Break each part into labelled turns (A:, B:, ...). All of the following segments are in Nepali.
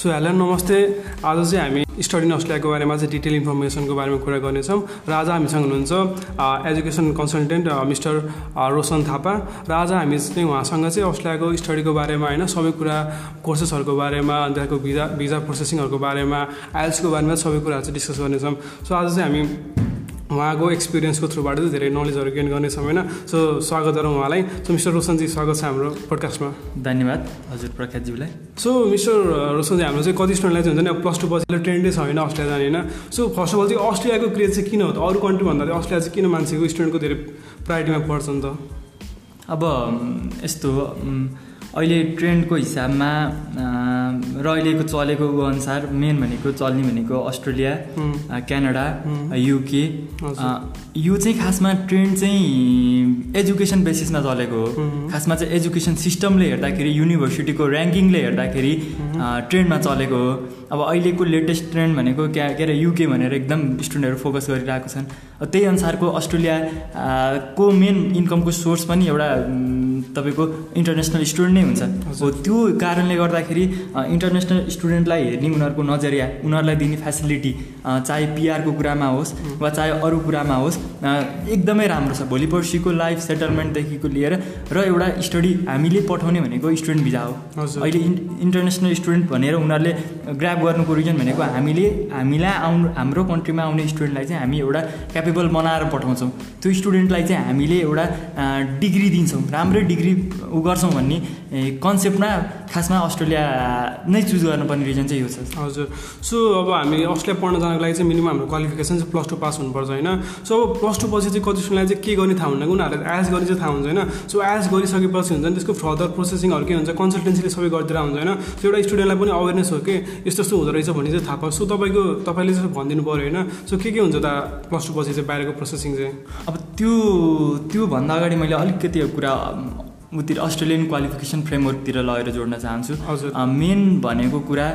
A: सो हेलो नमस्ते आज चाहिँ हामी स्टडी इन अस्ट्रेलियाको बारेमा चाहिँ डिटेल इन्फर्मेसनको बारेमा कुरा गर्नेछौँ र आज हामीसँग हुनुहुन्छ education consultant mister Roshan Thapa र आज हामी चाहिँ उहाँसँग चाहिँ अस्ट्रेलियाको स्टडीको बारेमा होइन सबै कुरा कोर्सेसहरूको बारेमा अन्त त्यहाँको भिजा भिजा प्रोसेसिङहरूको बारेमा आइएल्सको बारेमा सबै कुराहरू चाहिँ डिस्कस गर्नेछौँ। सो आज चाहिँ हामी उहाँको एक्सपिरियन्सको थ्रुबाट चाहिँ धेरै नलेजहरू गेन गर्नेछौँ होइन सो स्वागत गरौँ उहाँलाई। सो मिस्टर रोशनजी स्वागत छ हाम्रो पोडकास्टमा
B: धन्यवाद हजुर प्रख्यातज्यूलाई
A: सो मिस्टर रोशनजी हाम्रो चाहिँ कति स्टुडेन्टलाई चाहिँ हुन्छ नि अब प्लस टू पछि ट्रेन्डै छ होइन अस्ट्रेलिया जाने होइन। सो फर्स्ट अफ अल चाहिँ अस्ट्रेलियाको क्रेज चाहिँ किन हो त? अरू कन्ट्री भन्दा चाहिँ अस्ट्रेलिया चाहिँ किन मान्छेको स्टुडेन्टको धेरै प्रायोरिटीमा पर्छ नि त?
B: अब यस्तो अहिले ट्रेन्डको हिसाबमा र अहिलेको चलेको अनुसार मेन भनेको चल्ने भनेको अस्ट्रेलिया क्यानाडा युके यो चाहिँ खासमा ट्रेन्ड चाहिँ एजुकेसन बेसिसमा चलेको हो। खासमा चाहिँ एजुकेसन सिस्टमले हेर्दाखेरि युनिभर्सिटीको ऱ्याङ्किङले हेर्दाखेरि ट्रेन्डमा चलेको हो। अब अहिलेको लेटेस्ट ट्रेन्ड भनेको क्या के अरे युके भनेर एकदम स्टुडेन्टहरू फोकस गरिरहेको छन्। त्यही अनुसारको अस्ट्रेलियाको मेन इन्कमको सोर्स पनि एउटा तपाईँको इन्टरनेसनल स्टुडेन्ट नै हुन्छ। हो त्यो कारणले गर्दाखेरि इन्टरनेसनल स्टुडेन्टलाई हेर्ने उनीहरूको नजरिया उनीहरूलाई दिने फेसिलिटी चाहे पिआरको कुरामा होस् वा चाहे अरू कुरामा होस् एकदमै राम्रो छ। भोलि पर्सिको लाइफ सेटलमेन्टदेखिको लिएर र एउटा स्टडी हामीले पठाउने भनेको स्टुडेन्ट भिजा हो। अहिले इन्टरनेसनल स्टुडेन्ट भनेर उनीहरूले गर्नुको रिजन भनेको हामीले हामीलाई आउनु हाम्रो कन्ट्रीमा आउने स्टुडेन्टलाई चाहिँ हामी एउटा क्यापेबल बनाएर पठाउँछौँ। त्यो स्टुडेन्टलाई चाहिँ हामीले एउटा डिग्री दिन्छौँ। राम्रै डिग्री उ गर्छौँ भन्ने कन्सेप्टमा खासमा अस्ट्रेलिया नै चुज गर्नुपर्ने रिजन चाहिँ यो छ।
A: हजुर। सो अब हामी अस्ट्रेलिया पढ्न जानको लागि चाहिँ मिनिमम हाम्रो क्वालिफिकेसन चाहिँ प्लस टू पास हुनुपर्छ होइन? सो अब प्लस टू पछि चाहिँ कति स्टुडेन्टलाई चाहिँ के गर्ने थाहा हुन्न? उनीहरूले आइएस गर्ने चाहिँ थाहा हुन्छ होइन? सो आइएस गरिसकेपछि हुन्छ नि त्यसको फर्दर प्रोसेसिङहरू के हुन्छ कन्सल्टेन्सीले सबै गरिदिएर हुन्छ होइन? सो एउटा स्टुडेन्टलाई पनि अवेरनेस हो कि यस्तो यस्तो हुँदो रहेछ भन्ने चाहिँ थाहा पाउँछ सो तपाईँको तपाईँले चाहिँ भनिदिनु पऱ्यो होइन। सो के के हुन्छ त प्लस टू पछि चाहिँ बाहिरको प्रोसेसिङ चाहिँ?
B: अब त्यो त्योभन्दा अगाडि मैले अलिकति कुरा उतिर अस्ट्रेलियन क्वालिफिकेसन फ्रेमवर्कतिर लगेर जोड्न चाहन्छु।
A: हजुर।
B: मेन भनेको कुरा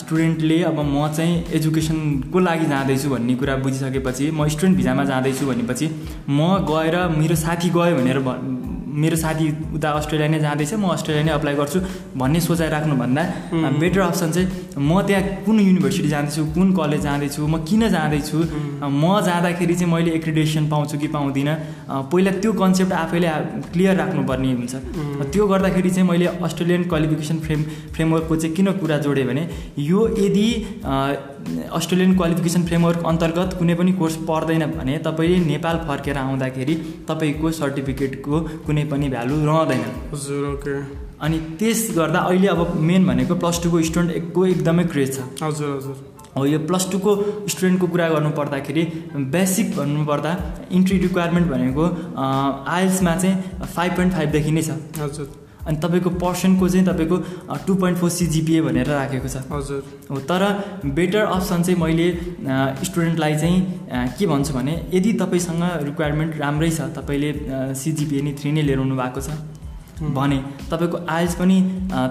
B: स्टुडेन्टले अब म चाहिँ एजुकेसनको लागि जाँदैछु भन्ने कुरा बुझिसकेपछि म स्टुडेन्ट भिजामा जाँदैछु भनेपछि म गएर मेरो साथी गयो भनेर मेरो साथी उता अस्ट्रेलिया नै जाँदैछ म अस्ट्रेलिया नै अप्लाई गर्छु भन्ने सोचाइ राख्नुभन्दा बेटर अप्सन चाहिँ म त्यहाँ कुन युनिभर्सिटी जाँदैछु कुन कलेज जाँदैछु म किन जाँदैछु? म जाँदाखेरि चाहिँ मैले एक्रिडेसन पाउँछु कि पाउँदिनँ? पहिला त्यो कन्सेप्ट आफैले क्लियर राख्नुपर्ने हुन्छ। त्यो गर्दाखेरि चाहिँ मैले अस्ट्रेलियन क्वालिफिकेसन फ्रेम फ्रेमवर्कको चाहिँ किन कुरा जोडेँ भने यो यदि अस्ट्रेलियन क्वालिफिकेसन फ्रेमवर्क अन्तर्गत कुनै पनि कोर्स पर्दैन भने तपाईँले नेपाल फर्केर आउँदाखेरि तपाईँको सर्टिफिकेटको कुनै पनि भ्यालु रहँदैन।
A: हजुर ओके
B: अनि त्यस गर्दा अहिले अब मेन भनेको प्लस टूको स्टुडेन्टको एकदमै क्रेज छ।
A: हजुर हजुर।
B: हो यो प्लस टूको स्टुडेन्टको कुरा गर्नु पर्दाखेरि बेसिक भन्नुपर्दा इन्ट्री रिक्वायरमेन्ट भनेको आइल्समा चाहिँ फाइभ पोइन्ट फाइभदेखि नै छ।
A: हजुर।
B: अनि तपाईँको पर्सेन्टको चाहिँ तपाईँको टु पोइन्ट फोर सिजिपिए भनेर राखेको छ।
A: हजुर।
B: हो तर बेटर अप्सन चाहिँ मैले स्टुडेन्टलाई चाहिँ के भन्छु भने यदि तपाईँसँग रिक्वायरमेन्ट राम्रै छ तपाईँले सिजिपिए नि थ्री नै लिएर आउनु भएको छ। भने तपाईँको आइल्स पनि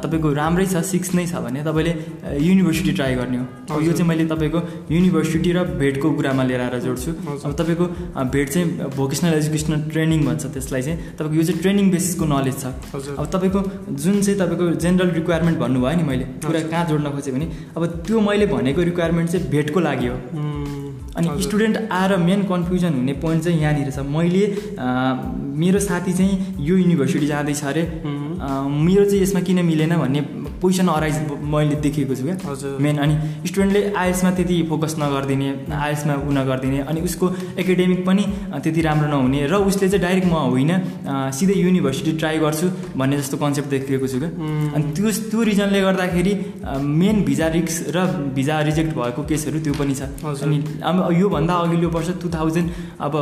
B: तपाईँको राम्रै छ सिक्स नै छ भने तपाईँले युनिभर्सिटी ट्राई गर्ने हो। यो चाहिँ मैले तपाईँको युनिभर्सिटी र भेटको कुरामा लिएर आएर जोड्छु। अब तपाईँको भेट चाहिँ भोकेसनल एजुकेसनल ट्रेनिङ भन्छ त्यसलाई चाहिँ तपाईँको यो चाहिँ ट्रेनिङ बेसिसको नलेज छ। अब तपाईँको जुन चाहिँ तपाईँको जेनरल रिक्वायरमेन्ट भन्नुभयो नि मैले कुरा कहाँ जोड्न खोजेँ भने अब त्यो मैले भनेको रिक्वायरमेन्ट चाहिँ भेटको लागि हो। अनि स्टुडेन्ट आएर मेन कन्फ्युजन हुने पोइन्ट चाहिँ यहाँनिर छ। मैले मेरो साथी चाहिँ यो युनिभर्सिटी जाँदैछ अरे। मेरो चाहिँ यसमा किन मिलेन भन्ने पोजिसन अराइज मैले देखेको छु क्या। मेन अनि स्टुडेन्टले आइएल्समा त्यति फोकस नगरिदिने आइएल्समा उ नगरिदिने अनि उसको एकाडेमिक पनि त्यति राम्रो नहुने र उसले चाहिँ डाइरेक्ट म होइन सिधै युनिभर्सिटी ट्राई गर्छु भन्ने जस्तो कन्सेप्ट देखेको छु क्या। अनि त्यो त्यो रिजनले गर्दाखेरि मेन भिजा रिक्स र भिजा रिजेक्ट भएको केसहरू त्यो पनि छ। अनि अब योभन्दा अघिल्लो वर्ष टु थाउजन्ड अब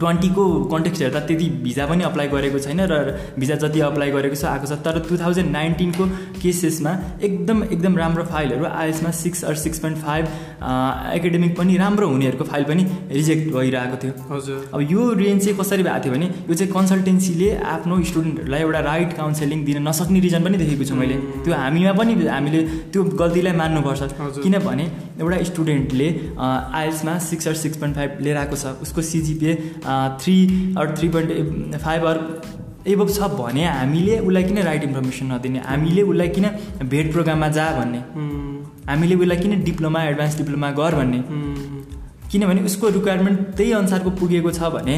B: ट्वेन्टीको कन्टेक्स्ट हेर्दा त्यति भिजा पनि अप्लाई गरेको छैन र भिजा जति अप्लाई गरेको छ आएको छ। तर टु थाउजन्ड नाइन्टिनको केसेसमा एकदम एकदम राम्रो फाइलहरू आइएसमा six or six point five academic पनि राम्रो हुनेहरूको फाइल पनि रिजेक्ट भइरहेको थियो।
A: हजुर।
B: अब यो रेन्ज चाहिँ कसरी भएको थियो भने यो चाहिँ कन्सल्टेन्सीले आफ्नो स्टुडेन्टहरूलाई एउटा राइट काउन्सिलिङ दिन नसक्ने रिजन पनि देखेको छु मैले। त्यो हामीमा पनि हामीले त्यो गल्तीलाई मान्नुपर्छ। किनभने एउटा स्टुडेन्टले आइएल्समा six or six point five लिएर आएको छ उसको CGPA three or three point five or above छ भने हामीले उसलाई किन राइट इन्फर्मेसन नदिने? हामीले उसलाई किन भेट प्रोग्राममा जा भन्ने? हामीले उसलाई किन डिप्लोमा एडभान्स डिप्लोमा गर भन्ने? किनभने उसको रिक्वायरमेन्ट त्यही अनुसारको पुगेको छ भने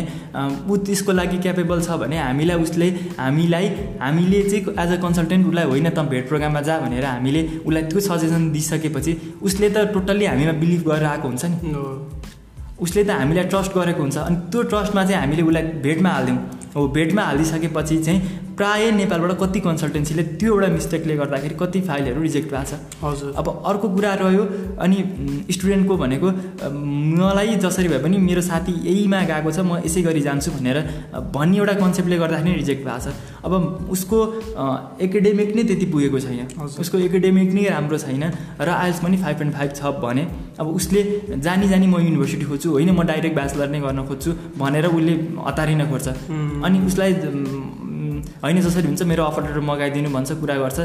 B: ऊ त्यसको लागि क्यापेबल छ भने हामीलाई उसले हामीलाई हामीले चाहिँ एज अ कन्सल्टेन्ट उसलाई होइन त भेट प्रोग्राममा जा भनेर हामीले उसलाई त्यो सजेसन दिइसकेपछि उसले त टोटल्ली हामीमा बिलिभ गरेर आएको हुन्छ नि। उसले त हामीलाई ट्रस्ट गरेको हुन्छ। अनि त्यो ट्रस्टमा चाहिँ हामीले उसलाई भेटमा हालिदिउँ। हो भेटमा हालिसकेपछि चाहिँ प्रायः नेपालबाट कति कन्सल्टेन्सीले त्यो एउटा मिस्टेकले गर्दाखेरि कति फाइलहरू रिजेक्ट भएको छ। हजुर। अब अर्को कुरा रह्यो अनि स्टुडेन्टको भनेको मलाई जसरी भए पनि मेरो साथी यहीमा गएको छ म यसै गरी जान्छु भनेर भन्ने एउटा कन्सेप्टले गर्दाखेरि रिजेक्ट भएको छ। अब उसको एकाडेमिक नै त्यति पुगेको छैन। उसको एकाडेमिक नै राम्रो छैन र आइल्स पनि फाइभ पोइन्ट फाइभ छ भने अब उसले जानी जानी म युनिभर्सिटी खोज्छु होइन म डाइरेक्ट ब्याचलर नै गर्न खोज्छु भनेर उसले हतारिन खोज्छ। अनि उसलाई होइन जसरी हुन्छ मेरो अफर लेटर मगाइदिनु भन्छ कुरा गर्छ।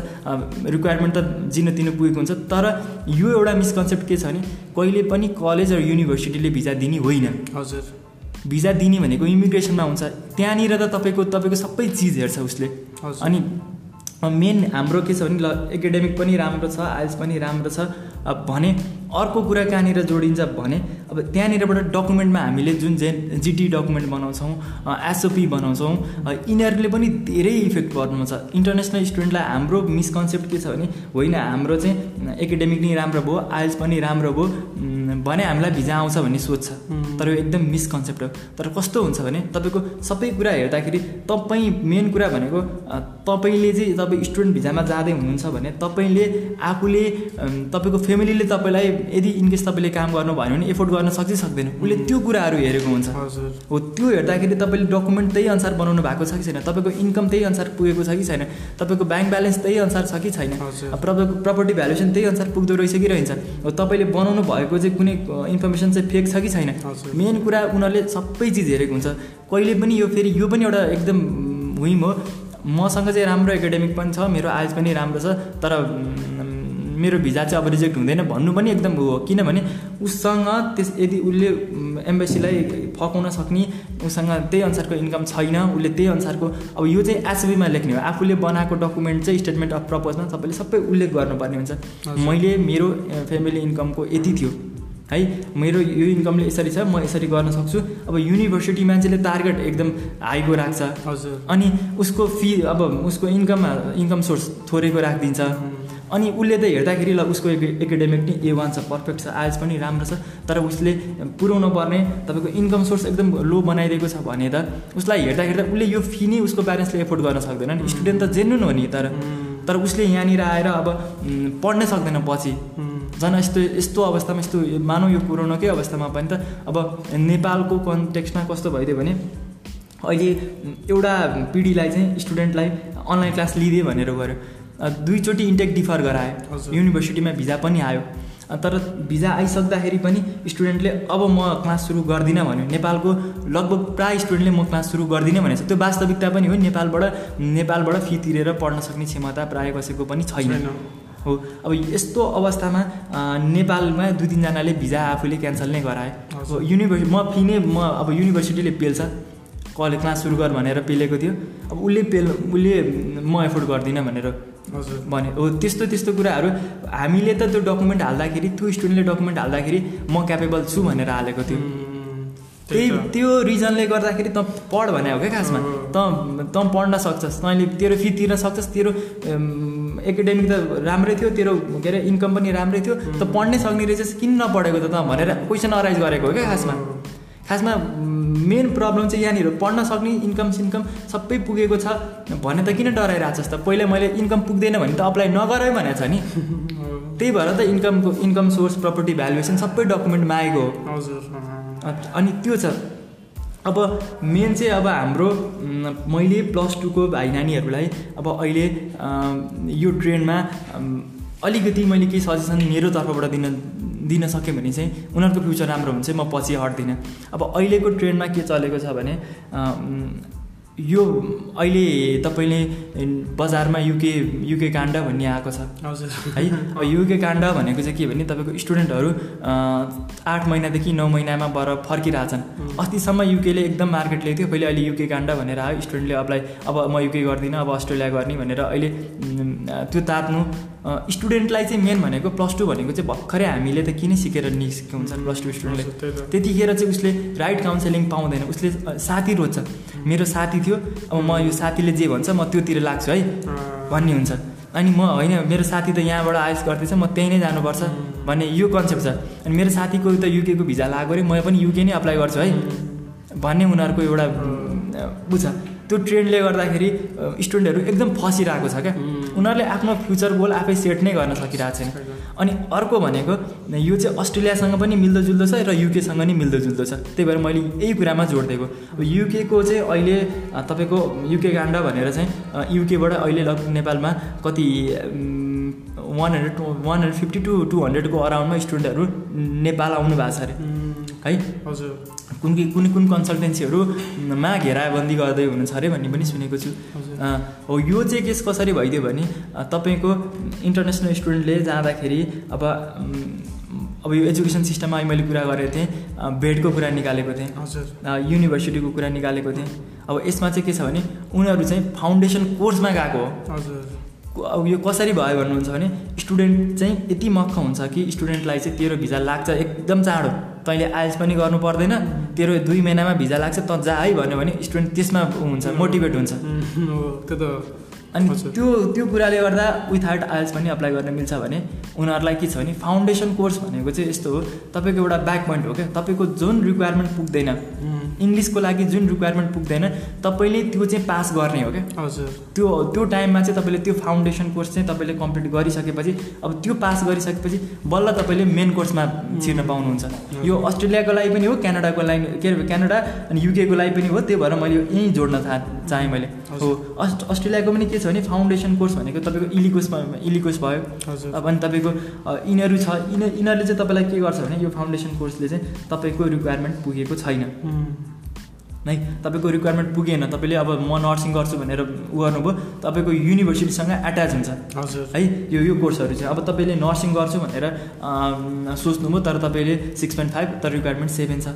B: रिक्वायरमेन्ट त जिन तिन पुगेको हुन्छ तर यो एउटा मिसकन्सेप्ट के छ भने कहिले पनि कलेज र युनिभर्सिटीले भिजा दिने होइन। हजुर। भिजा दिने भनेको इमिग्रेसनमा हुन्छ। त्यहाँनिर त तपाईँको तपाईँको सबै चिज हेर्छ उसले। अनि मेन हाम्रो के छ भने ल एकाडेमिक पनि राम्रो छ आइल्स पनि राम्रो छ। भने अर्को कुरा कहाँनिर जोडिन्छ भने अब त्यहाँनिरबाट डकुमेन्टमा हामीले जुन जे जिटी डकुमेन्ट बनाउँछौँ एसओपी बनाउँछौँ यिनीहरूले पनि धेरै इफेक्ट पर्नु छ इन्टरनेसनल स्टुडेन्टलाई हाम्रो मिसकन्सेप्ट के छ भने होइन हाम्रो चाहिँ एकाडेमिक नै राम्रो भयो आइल्स पनि राम्रो भयो भने हामीलाई भिजा आउँछ भन्ने सोच छ। तर यो एकदम मिसकन्सेप्ट हो। तर कस्तो हुन्छ भने तपाईँको सबै कुरा हेर्दाखेरि तपाईँ मेन कुरा भनेको तपाईँले चाहिँ तपाईँ स्टुडेन्ट भिजामा जाँदै हुनुहुन्छ भने तपाईँले आफूले तपाईँको फेमिलीले तपाईँलाई यदि इनकेस तपाईँले काम गर्नु भयो भने एफोर्ड गर्न सक्छ सक्दैन? उसले त्यो कुराहरू हेरेको हुन्छ। हो त्यो हेर्दाखेरि तपाईँले डकुमेन्ट त्यही अनुसार बनाउनु भएको छ कि छैन? तपाईँको इन्कम त्यही अनुसार पुगेको छ कि छैन? तपाईँको ब्याङ्क ब्यालेन्स त्यही अनुसार छ कि छैन? तपाईँको प्रपर्टी भ्यालुएसन त्यही अनुसार पुग्दो रहेछ कि रहन्छ? हो तपाईँले बनाउनु भएको चाहिँ कुनै इन्फर्मेसन चाहिँ फेक छ कि छैन? मेन कुरा उनीहरूले सबै चिज हेरेको हुन्छ। कहिले पनि यो फेरि यो पनि एउटा एकदम हुइम हो। मसँग चाहिँ राम्रो एकाडेमिक पनि छ मेरो आइज पनि राम्रो छ तर मेरो भिजा चाहिँ अब रिजेक्ट हुँदैन भन्नु पनि एकदम हो। किनभने उसँग त्यस यदि उसले एम्बेसीलाई फकाउन सक्ने उसँग त्यही अनुसारको इन्कम छैन उसले त्यही अनुसारको अब यो चाहिँ एसबीमा लेख्ने हो। आफूले बनाएको डकुमेन्ट चाहिँ स्टेटमेन्ट अफ प्रपोजमा तपाईँले सबै उल्लेख गर्नुपर्ने हुन्छ। मैले मेरो फ्यामिली इन्कमको यति थियो। है मेरो यो इन्कमले यसरी छ म यसरी गर्न सक्छु। अब युनिभर्सिटी मान्छेले टार्गेट एकदम हाईको राख्छ। हजुर। अनि उसको फी अब उसको इन्कममा इन्कम सोर्स थोरैको राखिदिन्छ। अनि उसले त हेर्दाखेरि ल उसको एकाडेमिक नै ए वान छ पर्फेक्ट छ आइएस पनि राम्रो छ तर उसले पुऱ्याउनु पर्ने तपाईँको इन्कम सोर्स एकदम लो बनाइदिएको छ भने त उसलाई हेर्दाखेरि त उसले यो फी नै उसको प्यारेन्ट्सले एफोर्ड गर्न सक्दैन नि। स्टुडेन्ट त जेन्युन हो नि तर तर उसले यहाँनिर आएर अब पढ्नै सक्दैन पछि। झन् यस्तो यस्तो अवस्थामा यस्तो मानव यो पुऱ्याउनकै अवस्थामा पनि त अब नेपालको कन्टेक्स्टमा कस्तो भइदियो भने अहिले एउटा पिँढीलाई चाहिँ स्टुडेन्टलाई अनलाइन क्लास लिइदियो भनेर गऱ्यो। दुईचोटि इन्टेक डिफर गराए युनिभर्सिटीमा भिजा पनि आयो। तर भिजा आइसक्दाखेरि पनि स्टुडेन्टले अब म क्लास सुरु गर्दिनँ भन्यो। नेपालको लगभग प्रायः स्टुडेन्टले म क्लास सुरु गर्दिनँ भनेको छ त्यो वास्तविकता पनि हो। नेपालबाट नेपालबाट फी तिरेर पढ्न सक्ने क्षमता प्रायः कसैको पनि छैन। हो। अब यस्तो अवस्थामा नेपालमा दुई तिनजनाले भिजा आफूले क्यान्सल नै गराए। युनिभर्सिटी म फी नै म अब युनिभर्सिटीले पेल्छ। कलेज क्लास सुरु गर भनेर पेलेको थियो। अब उसले पेल उसले म एफोर्ड गर्दिनँ भनेर भने हो त्यस्तो त्यस्तो कुराहरू हामीले त त्यो डकुमेन्ट हाल्दाखेरि त्यो स्टुडेन्टले डकुमेन्ट हाल्दाखेरि म क्यापेबल छु भनेर हालेको थियो। त्यही त्यो रिजनले गर्दाखेरि त पढ भने हो क्या खासमा। त त पढ्न सक्छस्। तैँले तेरो फी तिर्न सक्छस्। तेरो एकाडेमिक त राम्रै थियो। तेरो के अरे इन्कम पनि राम्रै थियो। त पढ्नै सक्ने रहेछस्। किन नपढेको त त? भनेर क्वेसन अराइज गरेको हो क्या खासमा। खासमा मेन प्रब्लम चाहिँ यहाँनिर पढ्न सक्ने इन्कम सिन्कम सबै पुगेको छ। भने त किन डराइरहेको छ त? पहिला मैले इन्कम पुग्दैन भने त अप्लाई नगरै भनेको छ नि। त्यही भएर त इन्कमको इन्कम सोर्स प्रपर्टी भ्यालुएसन सबै डकुमेन्ट मागेको हो। हजुर अनि त्यो छ। अब मेन चाहिँ अब हाम्रो मैले प्लस टूको भाइ नानीहरूलाई अब अहिले यो ट्रेन्डमा अलिकति मैले केही सजेसन मेरो तर्फबाट दिन दिन सक्यो भने चाहिँ उनीहरूको फ्युचर राम्रो हुन्छ म पछि हट्दिनँ। अब अहिलेको ट्रेन्डमा के चलेको छ भने यो अहिले तपाईँले बजारमा युके युके काण्ड भन्ने आएको छ।
A: हजुर।
B: है अब युके काण्ड भनेको चाहिँ के भने तपाईँको स्टुडेन्टहरू आठ महिनादेखि नौ महिनामा बर फर्किरहेछन्। अस्तिसम्म युकेले एकदम मार्केट ल्याएको थियो पहिले अहिले युके काण्ड भनेर आयो स्टुडेन्टले अप्लाई अब म युके गर्दिनँ अब अस्ट्रेलिया गर्ने भनेर अहिले त्यो तात्नु स्टुडेन्टलाई चाहिँ मेन भनेको प्लस टू भनेको चाहिँ भर्खरै हामीले त किन सिकेर निस्केको हुन्छ प्लस टू स्टुडेन्टले? त्यतिखेर चाहिँ उसले राइट काउन्सिलिङ पाउँदैन। उसले साथी रोज्छ। मेरो साथी थियो। अब म यो साथीले जे भन्छ म त्योतिर लाग्छु है। भन्ने हुन्छ। अनि म होइन मेरो साथी त यहाँबाट आइस गर्दैछ म त्यहीँ नै जानुपर्छ भन्ने यो कन्सेप्ट छ। अनि मेरो साथीको त युकेको भिजा लागेको अरे म पनि युके नै अप्लाई गर्छु है। भन्ने उनीहरूको एउटा बुझ त्यो ट्रेन्डले गर्दाखेरि स्टुडेन्टहरू एकदम फसिरहेको छ क्या। उनीहरूले आफ्नो फ्युचर गोल आफै सेट नै गर्न सकिरहेको छैन। अनि अर्को भनेको यो चाहिँ अस्ट्रेलियासँग पनि मिल्दोजुल्दो छ र युकेसँग नि मिल्दोजुल्दो छ। त्यही भएर मैले यही कुरामा जोड दिएको। अब युकेको चाहिँ अहिले तपाईँको युके काण्ड भनेर चाहिँ युकेबाट अहिले लगभग नेपालमा कति one hundred one hundred fifty to two हन्ड्रेडको अराउन्डमा स्टुडेन्टहरू नेपाल आउनु भएको छ अरे। है? हजुर। कुन कुन कुन कन्सल्टेन्सीहरूमा घेराबन्दी गर्दै हुनुहुन्छ अरे भन्ने पनि सुनेको छु। हो यो चाहिँ केस कसरी भइदियो भने तपाईँको इन्टरनेसनल स्टुडेन्टले जाँदाखेरि अब अब यो एजुकेसन सिस्टममा मैले कुरा गरेको थिएँ बेडको कुरा निकालेको थिएँ। हजुर। युनिभर्सिटीको कुरा निकालेको थिएँ। अब यसमा चाहिँ के छ भने उनीहरू चाहिँ फाउन्डेसन कोर्समा गएको हो। हजुर। अब यो कसरी भयो भन्नुहुन्छ भने स्टुडेन्ट चाहिँ यति मक्ख हुन्छ कि स्टुडेन्टलाई चाहिँ तेरो भिजा लाग्छ एकदम चाँडो। तैँले आइल्स पनि गर्नु पर्दैन। तेरो दुई महिनामा भिजा लाग्छ त जा है भन्यो भने स्टुडेन्ट त्यसमा हुन्छ मोटिभेट हुन्छ।
A: त्यो त
B: अनि त्यो त्यो कुराले गर्दा विथआउट आइल्स पनि अप्लाई गर्न मिल्छ भने उनीहरूलाई के छ भने फाउन्डेसन कोर्स भनेको चाहिँ यस्तो हो। तपाईँको एउटा ब्याक पोइन्ट हो क्या। तपाईँको जुन रिक्वायरमेन्ट पुग्दैन। इङ्ग्लिसको लागि जुन रिक्वायरमेन्ट पुग्दैन तपाईँले त्यो चाहिँ पास गर्ने हो क्या। हजुर। त्यो त्यो टाइममा चाहिँ तपाईँले त्यो फाउन्डेसन कोर्स चाहिँ तपाईँले कम्प्लिट गरिसकेपछि अब त्यो पास गरिसकेपछि बल्ल तपाईँले मेन कोर्समा छिर्न पाउनुहुन्छ। यो अस्ट्रेलियाको लागि पनि हो क्यानाडाको लागि के अरे क्यानाडा अनि युकेको लागि पनि हो त्यही भएर मैले यहीँ जोड्न चाहेँ मैले। हो अस्ट अस्ट्रेलियाको पनि के छ भने फाउन्डेसन कोर्स भनेको तपाईँको इलिकोसमा इलिकोस भयो। अब अनि तपाईँको यिनीहरू छ यिनीहरूले चाहिँ तपाईँलाई के गर्छ भने यो फाउन्डेसन कोर्सले चाहिँ तपाईँको रिक्वायरमेन्ट पुगेको छैन। है? तपाईँको रिक्वायरमेन्ट पुगेन तपाईँले अब म नर्सिङ गर्छु भनेर उ गर्नुभयो तपाईँको युनिभर्सिटीसँग एट्याच हुन्छ। हजुर। है? यो यो कोर्सहरू चाहिँ। अब तपाईँले नर्सिङ गर्छु भनेर सोच्नुभयो तर तपाईँले सिक्स पोइन्ट फाइभ तर रिक्वायरमेन्ट सेभेन छ।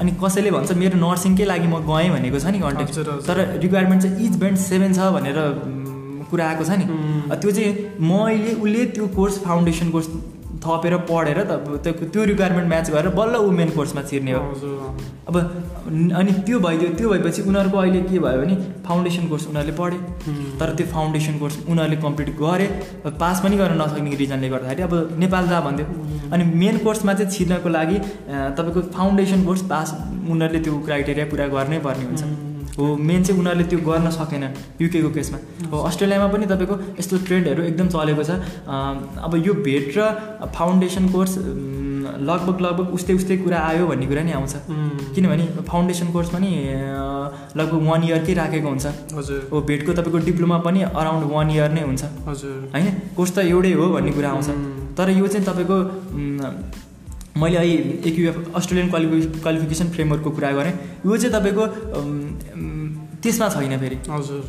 B: अनि कसैले भन्छ मेरो नर्सिङकै लागि म गएँ भनेको छ नि कन्टेक्ट तर रिक्वायरमेन्ट चाहिँ इच बेन्ड सेभेन छ भनेर कुरा आएको छ नि। त्यो चाहिँ मैले उसले त्यो कोर्स फाउन्डेसन कोर्स थपेर पढेर त त्यो त्यो रिक्वायरमेन्ट म्याच गरेर बल्ल वुमेन कोर्समा छिर्ने हो। अब अनि त्यो भइदियो त्यो भएपछि उनीहरूको अहिले के भयो भने फाउन्डेसन कोर्स उनीहरूले पढे। तर त्यो फाउन्डेसन कोर्स उनीहरूले कम्प्लिट गरे पास पनि गर्न नसक्ने रिजनले गर्दाखेरि अब नेपाल जा भनिदियो अनि मेन कोर्समा चाहिँ छिर्नको लागि तपाईँको फाउन्डेसन कोर्स पास उनीहरूले त्यो क्राइटेरिया पुरा गर्नै पर्ने हुन्छ। हो मेन चाहिँ उनीहरूले त्यो गर्न सकेन युकेको केसमा। हो अस्ट्रेलियामा पनि तपाईँको यस्तो ट्रेन्डहरू एकदम चलेको छ। अब यो भेट र फाउन्डेसन कोर्स लगभग लगभग उस्तै उस्तै कुरा आयो भन्ने कुरा नि आउँछ। किनभने फाउन्डेसन कोर्स पनि लगभग वान इयरकै राखेको हुन्छ। हजुर। हो भेटको तपाईँको डिप्लोमा पनि अराउन्ड वान इयर नै हुन्छ। हजुर। होइन? कोर्स त एउटै हो भन्ने कुरा आउँछ। तर यो चाहिँ तपाईँको मैले अहिले एकुएफ अस्ट्रेलियन क्वालिफि क्वालिफिकेसन फ्रेमवर्कको कुरा गरेँ। यो चाहिँ तपाईँको त्यसमा छैन फेरि। हजुर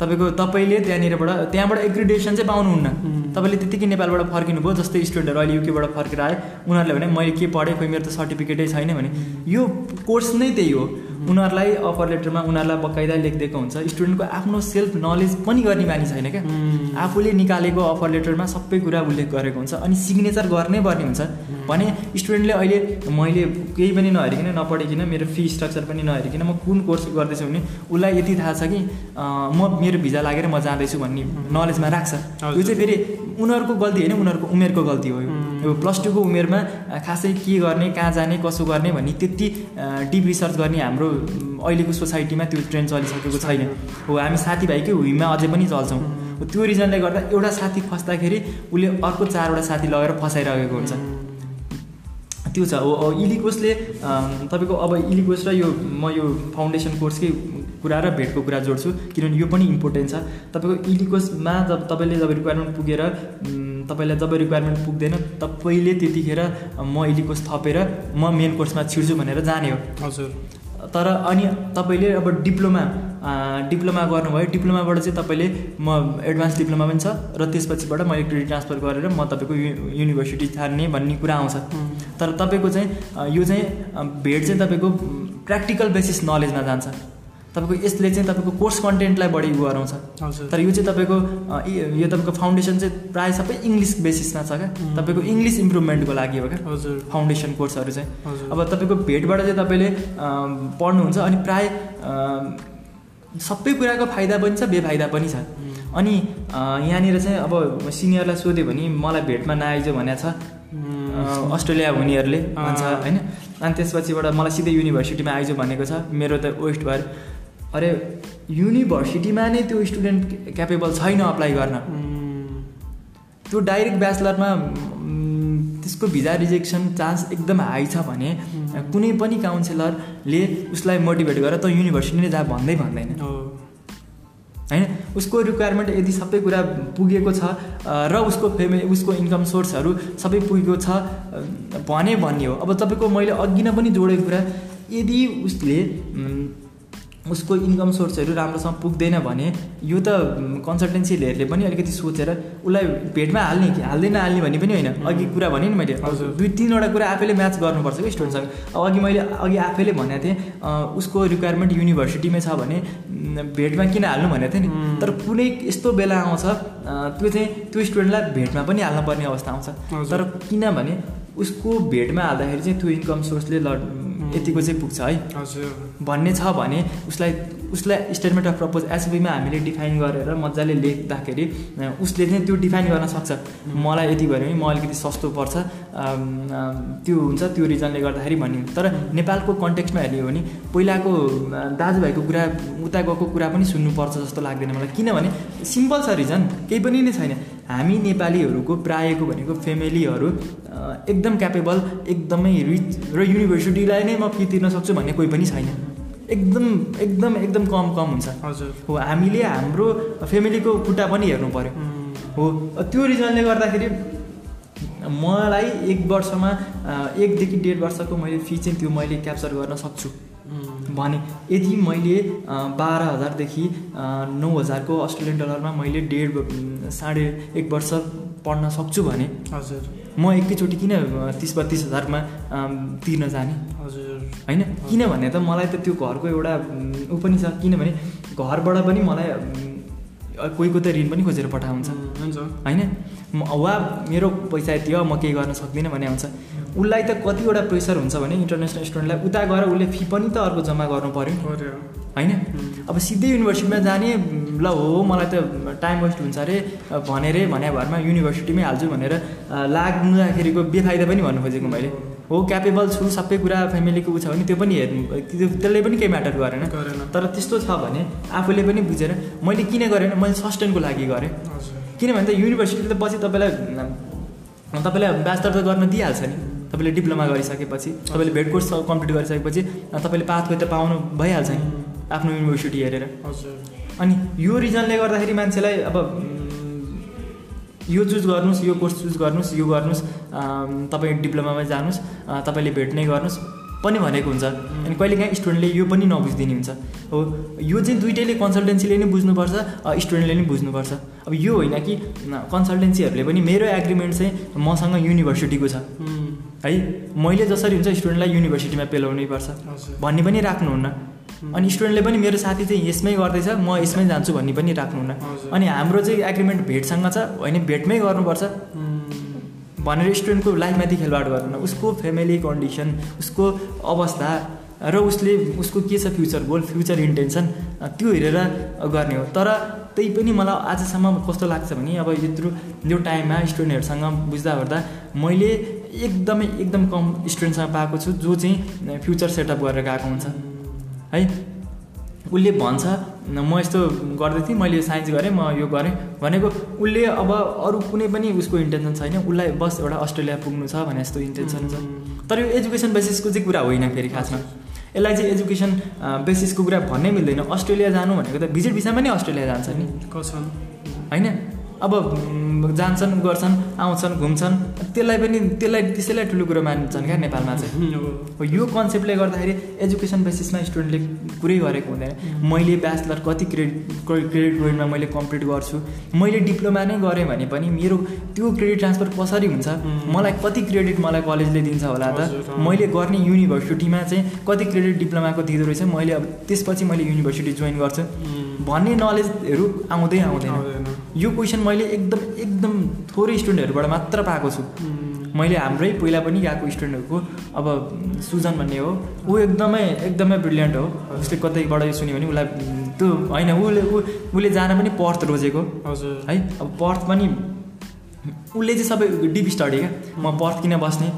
B: तपाईँको तपाईँले त्यहाँनिरबाट त्यहाँबाट एग्रिडेसन चाहिँ पाउनुहुन्न। तपाईँले त्यतिकै नेपालबाट फर्किनु भयो जस्तै स्टुडेन्टहरू अहिले युकेबाट फर्केर आयो उनीहरूले भने मैले के पढेँ खोइ मेरो त सर्टिफिकेटै छैन भने। यो कोर्स नै त्यही हो। उनीहरूलाई अफर लेटरमा उनीहरूलाई बकाइदा लेखिदिएको हुन्छ। स्टुडेन्टको आफ्नो सेल्फ नलेज पनि गर्ने बानी छैन क्या। आफूले निकालेको अफर लेटरमा सबै कुरा उल्लेख गरेको हुन्छ अनि सिग्नेचर गर्नै पर्ने हुन्छ। भने स्टुडेन्टले अहिले मैले केही पनि नहेरिकन नपढिकन मेरो फी स्ट्रक्चर पनि नहेरिकन म कुन कोर्स गर्दैछु भने उसलाई यति थाहा छ कि म मेरो भिजा लागेर म जाँदैछु भन्ने नलेजमा राख्छ। यो चाहिँ फेरि उनीहरूको गल्ती होइन उनीहरूको उमेरको गल्ती हो यो। प्लस टूको उमेरमा खासै के गर्ने कहाँ जाने कसो गर्ने भन्ने त्यति डिप रिसर्च गर्ने हाम्रो अहिलेको सोसाइटीमा त्यो ट्रेन्ड चलिसकेको छैन। हो हामी साथीभाइकै हुइमा अझै पनि चल्छौँ। त्यो रिजनले गर्दा एउटा साथी फस्दाखेरि उसले अर्को चारवटा साथी लगेर फसाइरहेको हुन्छ। त्यो छ। हो इलिकोसले तपाईँको अब इलिकोस र यो म यो फाउन्डेसन कोर्सकै कुरा र भेटको कुरा जोड्छु किनभने यो पनि इम्पोर्टेन्ट छ। तपाईँको इलिकोसमा जब तपाईँले जब रिक्वायरमेन्ट पुगेर तपाईँलाई जब रिक्वायरमेन्ट पुग्दैन तपाईँले त्यतिखेर म इलिकोस थपेर म मेन कोर्समा छिर्छु भनेर जाने हो। हजुर। तर अनि तपाईँले अब डिप्लोमा डिप्लोमा गर्नुभयो डिप्लोमाबाट चाहिँ तपाईँले म एडभान्स डिप्लोमा पनि छ र त्यसपछिबाट मैले क्रेडिट ट्रान्सफर गरेर म तपाईँको यु युनिभर्सिटी छान्ने भन्ने कुरा आउँछ। तर तपाईँको चाहिँ यो चाहिँ भेट चाहिँ तपाईँको प्र्याक्टिकल बेसिस नलेजमा जान्छ। तपाईँको यसले चाहिँ तपाईँको कोर्स कन्टेन्टलाई बढी उ गराउँछ।
A: हजुर।
B: तर यो चाहिँ तपाईँको यो तपाईँको फाउन्डेसन चाहिँ प्रायः सबै इङ्ग्लिस बेसिसमा छ क्या। तपाईँको इङ्ग्लिस इम्प्रुभमेन्टको लागि हो क्या।
A: हजुर।
B: फाउन्डेसन कोर्सहरू चाहिँ। अब तपाईँको भेटबाट चाहिँ तपाईँले पढ्नुहुन्छ अनि प्राय सबै कुराको फाइदा पनि छ बेफाइदा पनि छ। अनि यहाँनिर चाहिँ अब सिनियरलाई सोध्यो भने मलाई भेटमा नआइज भनेको छ अस्ट्रेलिया हुनेहरूले भन्छ। होइन। अनि त्यसपछिबाट मलाई सिधै युनिभर्सिटीमा आइज भनेको छ। मेरो त वेस्ट भएर अरे युनिभर्सिटीमा नै त्यो स्टुडेन्ट क्यापेबल छैन अप्लाई गर्न। त्यो डाइरेक्ट ब्याचलरमा म, त्यसको भिजा रिजेक्सन चान्स एकदम हाई छ भने कुनै पनि काउन्सिलरले उसलाई मोटिभेट गरेर त युनिभर्सिटी नै जा भन्दै भन्दैन।
A: हो।
B: होइन? उसको रिक्वायरमेन्ट यदि सबै कुरा पुगेको छ र उसको फेमिली उसको इन्कम सोर्सहरू सबै पुगेको छ भने भन्ने हो अब तपाईँको मैले अघि नै पनि जोडेको कुरा यदि उसले उसको इन्कम सोर्सहरू राम्रोसँग पुग्दैन भने यो त कन्सल्टेन्सीहरूले पनि अलिकति सोचेर उसलाई भेटमा हाल्ने कि हाल्दैन हाल्ने भन्ने पनि होइन। अघि कुरा भने नि मैले
A: हजुर।
B: दुई तिनवटा कुरा आफैले म्याच गर्नुपर्छ कि स्टुडेन्टसँग अब अघि मैले अघि आफैले भनेको थिएँ उसको रिक्वायरमेन्ट युनिभर्सिटीमै छ भने भेटमा किन हाल्नु भनेको थिएँ नि? तर कुनै यस्तो बेला आउँछ त्यो चाहिँ त्यो स्टुडेन्टलाई भेटमा पनि हाल्नुपर्ने अवस्था आउँछ। तर किनभने उसको भेटमा हाल्दाखेरि चाहिँ त्यो इन्कम सोर्सले ल यतिको चाहिँ पुग्छ है।
A: हजुर।
B: भन्ने छ भने उसलाई उसलाई स्टेटमेन्ट अफ प्रपोज एसबीमा हामीले डिफाइन गरेर मजाले लेख्दाखेरि उसले चाहिँ त्यो डिफाइन गर्न सक्छ। मलाई यति भयो भने म अलिकति सस्तो पर्छ। त्यो हुन्छ त्यो रिजनले गर्दाखेरि भन्ने तर नेपालको कन्टेक्स्टमा हेर्ने भने पहिलाको दाजुभाइको कुरा उता गएको कुरा पनि सुन्नुपर्छ जस्तो लाग्दैन मलाई। किनभने सिम्पल छ रिजन केही पनि नै छैन। हामी नेपालीहरूको प्रायःको भनेको फ्यामिलीहरू अ, एकदम क्यापेबल एकदमै रिच र युनिभर्सिटीलाई नै म फी तिर्न सक्छु भन्ने कोही पनि छैन। एकदम एकदम एकदम कम कम हुन्छ।
A: हजुर।
B: हो हामीले हाम्रो फ्यामिलीको खुट्टा पनि हेर्नु पऱ्यो हो त्यो रिजनले गर्दाखेरि मलाई एक वर्षमा एकदेखि डेढ वर्षको मैले फी चाहिँ त्यो मैले क्याप्चर गर्न सक्छु। भने यदि मैले बाह्र हजारदेखि नौ हजारको अस्ट्रेलियन डलरमा मैले डेढ साढे एक वर्ष पढ्न सक्छु भने
A: हजुर।
B: म एकैचोटि किन तिस बत्तिस हजारमा तिर्न जाने?
A: हजुर।
B: होइन? किनभने त मलाई त त्यो घरको एउटा ऊ पनि छ। किनभने घरबाट पनि मलाई कोही कोही त ऋण पनि खोजेर पठाउँछ।
A: हुन्छ।
B: होइन? वा मेरो पैसा यति हो म केही गर्न सक्दिनँ भन्ने हुन्छ। उसलाई त कतिवटा प्रेसर हुन्छ भने इन्टरनेसनल स्टुडेन्टलाई उता गएर उसले फी पनि त अर्को जम्मा गर्नु पऱ्यो होइन? अब सिधै युनिभर्सिटीमा जाने ल हो मलाई त टाइम वेस्ट हुन्छ अरे भनेर भने भरमा युनिभर्सिटीमै हाल्छु भनेर अ, लाग्नुखेरिको बेफाइदा पनि भन्नु खोजेको मैले। हो क्यापेबल छु सबै कुरा फ्यामिलीको उ छ भने त्यो पनि हेर्नु त्यो- त्यसले पनि केही म्याटर गरेन।
A: गरेन।
B: तर त्यस्तो छ भने आफूले पनि बुझेर मैले किन गरेन मैले सस्टेनको लागि गरेँ। किनभने त युनिभर्सिटीले त पछि तपाईँलाई तपाईँलाई ब्याचलर त गर्न दिइहाल्छ नि। तपाईँले डिप्लोमा गरिसकेपछि तपाईँले भेट कोर्स कम्प्लिट गरिसकेपछि तपाईँले पाथवे त पाउनु भइहाल्छ नि। आफ्नो युनिभर्सिटी हेरेर।
A: हजुर।
B: अनि यो रिजनले गर्दाखेरि मान्छेलाई अब यो चुज गर्नुहोस् यो कोर्स चुज गर्नुहोस् यो गर्नुहोस् तपाईँ डिप्लोमामा जानुहोस् तपाईँले भेट्ने गर्नुहोस् पनि भनेको हुन्छ। अनि कहिलेकाहीँ स्टुडेन्टले यो पनि नबुझिदिने हुन्छ। हो यो चाहिँ दुइटैले कन्सल्टेन्सीले नै बुझ्नुपर्छ स्टुडेन्टले नै बुझ्नुपर्छ। अब यो होइन कि कन्सल्टेन्सीहरूले पनि मेरो एग्रिमेन्ट चाहिँ मसँग युनिभर्सिटीको छ। है। मैले जसरी हुन्छ स्टुडेन्टलाई युनिभर्सिटीमा पेलाउनै पर्छ। भन्ने पनि राख्नुहुन्न। अनि स्टुडेन्टले पनि मेरो साथी चाहिँ यसमै गर्दैछ म यसमै जान्छु भन्ने पनि राख्नुहुन्न। अनि हाम्रो चाहिँ एग्रिमेन्ट भेटसँग छ होइन भेटमै गर्नुपर्छ। भनेर स्टुडेन्टको लाइफमाथि खेलवाड गर्नु। उसको फ्यामिली कन्डिसन उसको अवस्था र उसले उसको के छ फ्युचर गोल फ्युचर इन्टेन्सन त्यो हेरेर गर्ने हो। तर त्यही पनि मलाई आजसम्म कस्तो लाग्छ भने अब यत्रो यो टाइममा स्टुडेन्टहरूसँग बुझ्दा ओर्दा मैले एकदमै एकदम कम स्टुडेन्टसँग पाएको छु जो चाहिँ फ्युचर सेटअप गरेर गएको हुन्छ। है। उसले भन्छ म यस्तो गर्दै थिएँ मैले साइन्स गरेँ म यो गरेँ। भनेको उसले अब अरू कुनै पनि उसको इन्टेन्सन छैन। उसलाई बस एउटा अस्ट्रेलिया पुग्नु छ भने जस्तो इन्टेन्सन छ। तर यो एजुकेसन बेसिसको चाहिँ कुरा होइन फेरि खासमा यसलाई चाहिँ एजुकेसन बेसिसको कुरा भन्नै मिल्दैन। अस्ट्रेलिया जानु भनेको त भिजिट भिसामा नै अस्ट्रेलिया जान्छ नि।
A: कसम
B: होइन? अब जान्छन् गर्छन् आउँछन् घुम्छन् त्यसलाई पनि त्यसलाई त्यसैलाई ठुलो कुरो मान्छन् क्या नेपालमा चाहिँ। यो कन्सेप्टले गर्दाखेरि एजुकेसन बेसिसमा स्टुडेन्टले कुरै गरेको हुँदैन। मैले ब्याचलर कति क्रेडिट क्रेडिट पोइन्टमा मैले कम्प्लिट गर्छु। मैले डिप्लोमा नै गरेँ भने पनि मेरो त्यो क्रेडिट ट्रान्सफर कसरी हुन्छ? मलाई कति क्रेडिट मलाई कलेजले दिन्छ होला त। मैले गर्ने युनिभर्सिटीमा चाहिँ कति क्रेडिट डिप्लोमाको दिँदो रहेछ? मैले अब त्यसपछि मैले युनिभर्सिटी जोइन गर्छु। भन्ने नलेजहरू आउँदै आउँदैन। यो क्वेसन मैले एकदम एकदम थोरै स्टुडेन्टहरूबाट मात्र पाएको छु। मैले हाम्रै पहिला पनि गएको स्टुडेन्टहरूको अब सुजन भन्ने हो ऊ एकदमै एकदमै ब्रिलियन्ट हो। उसले कतैबाट सुन्यो भने उसलाई त्यो होइन उसले ऊ- उसले जान पनि पर्थ रोजेको।
A: हजुर।
B: है अब पर्थ पनि उसले चाहिँ सबै डिप स्टडी क्या। म पर्थ किन बस्ने?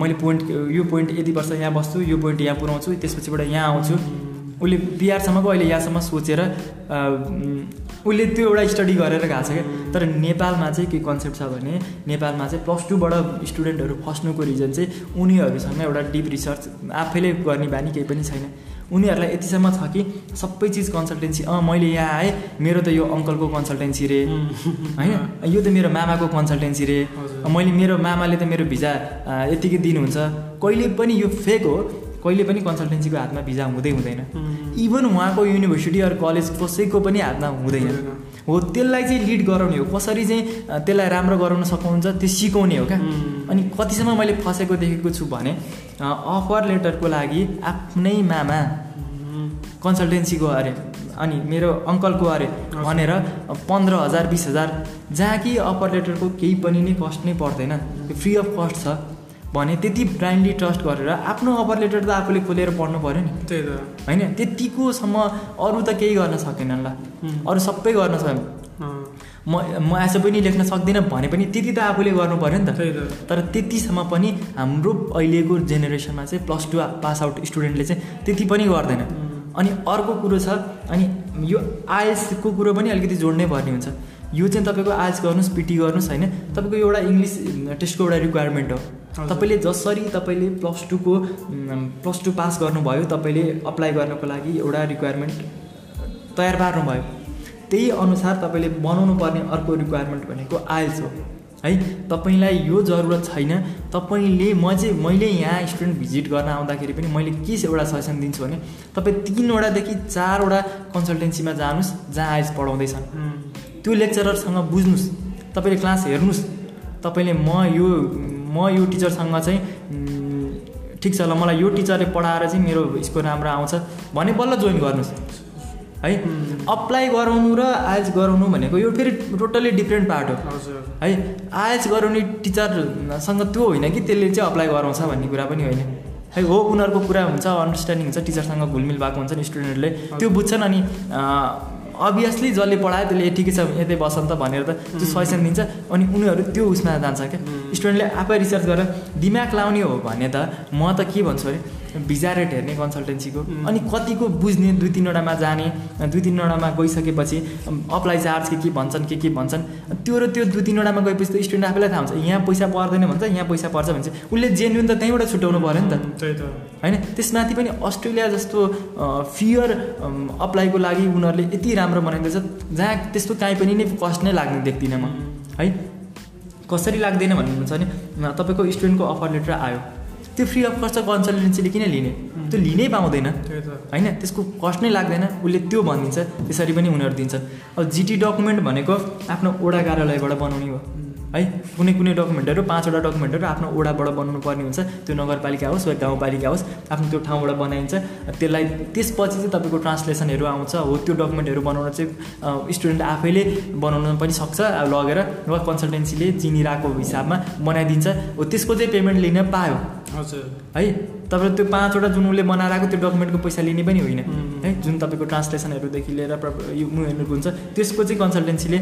B: मैले पोइन्ट यो पोइन्ट यति वर्ष यहाँ बस्छु यो पोइन्ट यहाँ पुऱ्याउँछु त्यसपछिबाट यहाँ आउँछु। उसले बिहारसम्मको अहिले यहाँसम्म सोचेर उसले त्यो एउटा स्टडी गरेर गएको छ क्या। तर नेपालमा चाहिँ के कन्सेप्ट छ भने नेपालमा चाहिँ प्लस टूबाट स्टुडेन्टहरू फस्नुको रिजन चाहिँ उनीहरूसँग एउटा डिप रिसर्च आफैले गर्ने बानी केही पनि छैन। उनीहरूलाई यतिसम्म छ कि सबै चिज कन्सल्टेन्सी अँ मैले यहाँ आएँ मेरो त यो अङ्कलको कन्सल्टेन्सी रे। होइन? यो त मेरो मामाको कन्सल्टेन्सी रे। मैले मेरो मामाले त मेरो भिजा यतिकै दिनुहुन्छ। कहिले पनि यो फेक हो। कहिले पनि कन्सल्टेन्सीको हातमा भिजा हुँदै हुँदैन। इभन उहाँको युनिभर्सिटी अरू कलेज कसैको पनि हातमा हुँदैन। हो त्यसलाई चाहिँ लिड गराउने हो। कसरी चाहिँ त्यसलाई राम्रो गराउन सक्नुहुन्छ त्यो सिकाउने हो क्या। अनि कतिसम्म मैले फसेको देखेको छु भने अफर लेटरको लागि आफ्नै मामा कन्सल्टेन्सीको अरे अनि मेरो अङ्कलको अरे भनेर पन्ध्र हजार बिस हजार जहाँ कि अफर लेटरको केही पनि नै कस्ट नै पर्दैन। फ्री अफ कस्ट छ। भने त्यति ब्लाइन्डली ट्रस्ट गरेर आफ्नो अफर लेटर त आफूले खोलेर पढ्नु पऱ्यो नि।
A: त्यही त।
B: होइन? त्यतिकोसम्म अरू त केही गर्न सकेनन् ल। अरू सबै गर्न सक्यो म म एसो पनि लेख्न सक्दिनँ भने पनि त्यति त आफूले गर्नु पऱ्यो नि त। तर त्यतिसम्म पनि हाम्रो अहिलेको जेनेरेसनमा चाहिँ प्लस टू पास आउट स्टुडेन्टले चाहिँ त्यति पनि गर्दैन। अनि अर्को कुरो छ अनि यो आइएल्सको कुरो पनि अलिकति जोड्नै पर्ने हुन्छ। यो चाहिँ तपाईँको आइएल्स गर्नुहोस् पिटी गर्नुहोस् होइन? तपाईँको एउटा इङ्ग्लिस टेस्टको एउटा रिक्वायरमेन्ट हो। तपाईँले जसरी तपाईँले प्लस टूको प्लस टू पास गर्नुभयो तपाईँले अप्लाई गर्नको लागि एउटा रिक्वायरमेन्ट तयार पार्नुभयो। त्यही अनुसार तपाईँले बनाउनु पर्ने अर्को रिक्वायरमेन्ट भनेको आइल्स हो। है तपाईँलाई यो जरुरत छैन। तपाईँले म चाहिँ मैले यहाँ स्टुडेन्ट भिजिट गर्न आउँदाखेरि पनि मैले के एउटा सजेसन दिन्छु भने तपाईँ तिनवटादेखि चारवटा कन्सल्टेन्सीमा जानुहोस् जहाँ आइल्स पढाउँदैछन्। त्यो लेक्चररसँग बुझ्नुहोस्। तपाईँले क्लास हेर्नुहोस्। तपाईँले म यो म यो टिचरसँग चाहिँ ठिक छ ल मलाई यो टिचरले पढाएर चाहिँ मेरो स्कोर राम्रो आउँछ भने बल्ल जोइन गर्नुहोस्। है? अप्लाई गराउनु र आइएल्स गराउनु भनेको यो फेरि टोटल्ली डिफ्रेन्ट पार्ट हो। है? आइएल्स गराउने टिचरसँग त्यो होइन कि त्यसले चाहिँ अप्लाई गराउँछ भन्ने कुरा पनि होइन। है हो उनीहरूको कुरा हुन्छ अन्डरस्ट्यान्डिङ हुन्छ टिचरसँग घुलमिल भएको हुन्छ नि स्टुडेन्टले त्यो बुझ्छन् अनि अभियसली जसले पढायो त्यसले ए ठिकै छ यतै बस त भनेर त त्यो सजेसन दिन्छ अनि उनीहरू त्यो उसमा जान्छ क्या। स्टुडेन्टले आफै रिसर्च गरेर दिमाग लाउने हो भने त म त के भन्छु अरे भिजा रेट हेर्ने कन्सल्टेन्सीको अनि कतिको बुझ्ने दुई तिनवटामा जाने दुई तिनवटामा गइसकेपछि अप्लाई चार्ज के के भन्छन् के के भन्छन् त्यो र त्यो दुई तिनवटामा गएपछि त स्टुडेन्ट आफैलाई थाहा हुन्छ यहाँ पैसा पर्दैन भन्छ यहाँ पैसा पर्छ भन्छ। उसले जेन्युन त त्यहीँबाट छुट्याउनु पऱ्यो नि त। होइन? त्यसमाथि पनि अस्ट्रेलिया जस्तो फियर अप्लाईको लागि उनीहरूले यति राम्रो बनाइदिएछ जहाँ त्यस्तो काहीँ पनि नै कस्ट नै लाग्ने देख्दिनँ म। है? कसरी लाग्दैन भन्नुहुन्छ भने तपाईँको स्टुडेन्टको अफर लेटर आयो। त्यो फ्री अफ कस्ट कन्सल्टेन्सीले किन लिने? त्यो लिनै पाउँदैन। होइन? त्यसको कस्ट नै लाग्दैन। उसले त्यो भनिदिन्छ त्यसरी पनि उनीहरू दिन्छन् अब जिटी डकुमेन्ट भनेको आफ्नो ओडा कार्यालयबाट बनाउने हो। है? कुनै कुनै डकुमेन्टहरू पाँचवटा डकुमेन्टहरू आफ्नो ओडाबाट बनाउनु पर्ने हुन्छ। त्यो नगरपालिका होस् वा गाउँपालिका होस् आफ्नो त्यो ठाउँबाट बनाइन्छ। त्यसलाई त्यसपछि चाहिँ तपाईँको ट्रान्सलेसनहरू आउँछ। हो त्यो डकुमेन्टहरू बनाउन चाहिँ स्टुडेन्ट आफैले बनाउन पनि सक्छ लगेर वा कन्सल्टेन्सीले चिनिरहेको हिसाबमा बनाइदिन्छ। हो त्यसको चाहिँ पेमेन्ट लिन पायो।
A: हजुर।
B: है? तपाईँ त्यो पाँचवटा जुन उसले बनाएर आएको त्यो डकुमेन्टको पैसा लिने पनि होइन. है? जुन तपाईँको ट्रान्सलेसनहरूदेखि लिएर यो हुन्छ त्यसको चाहिँ कन्सल्टेन्सीले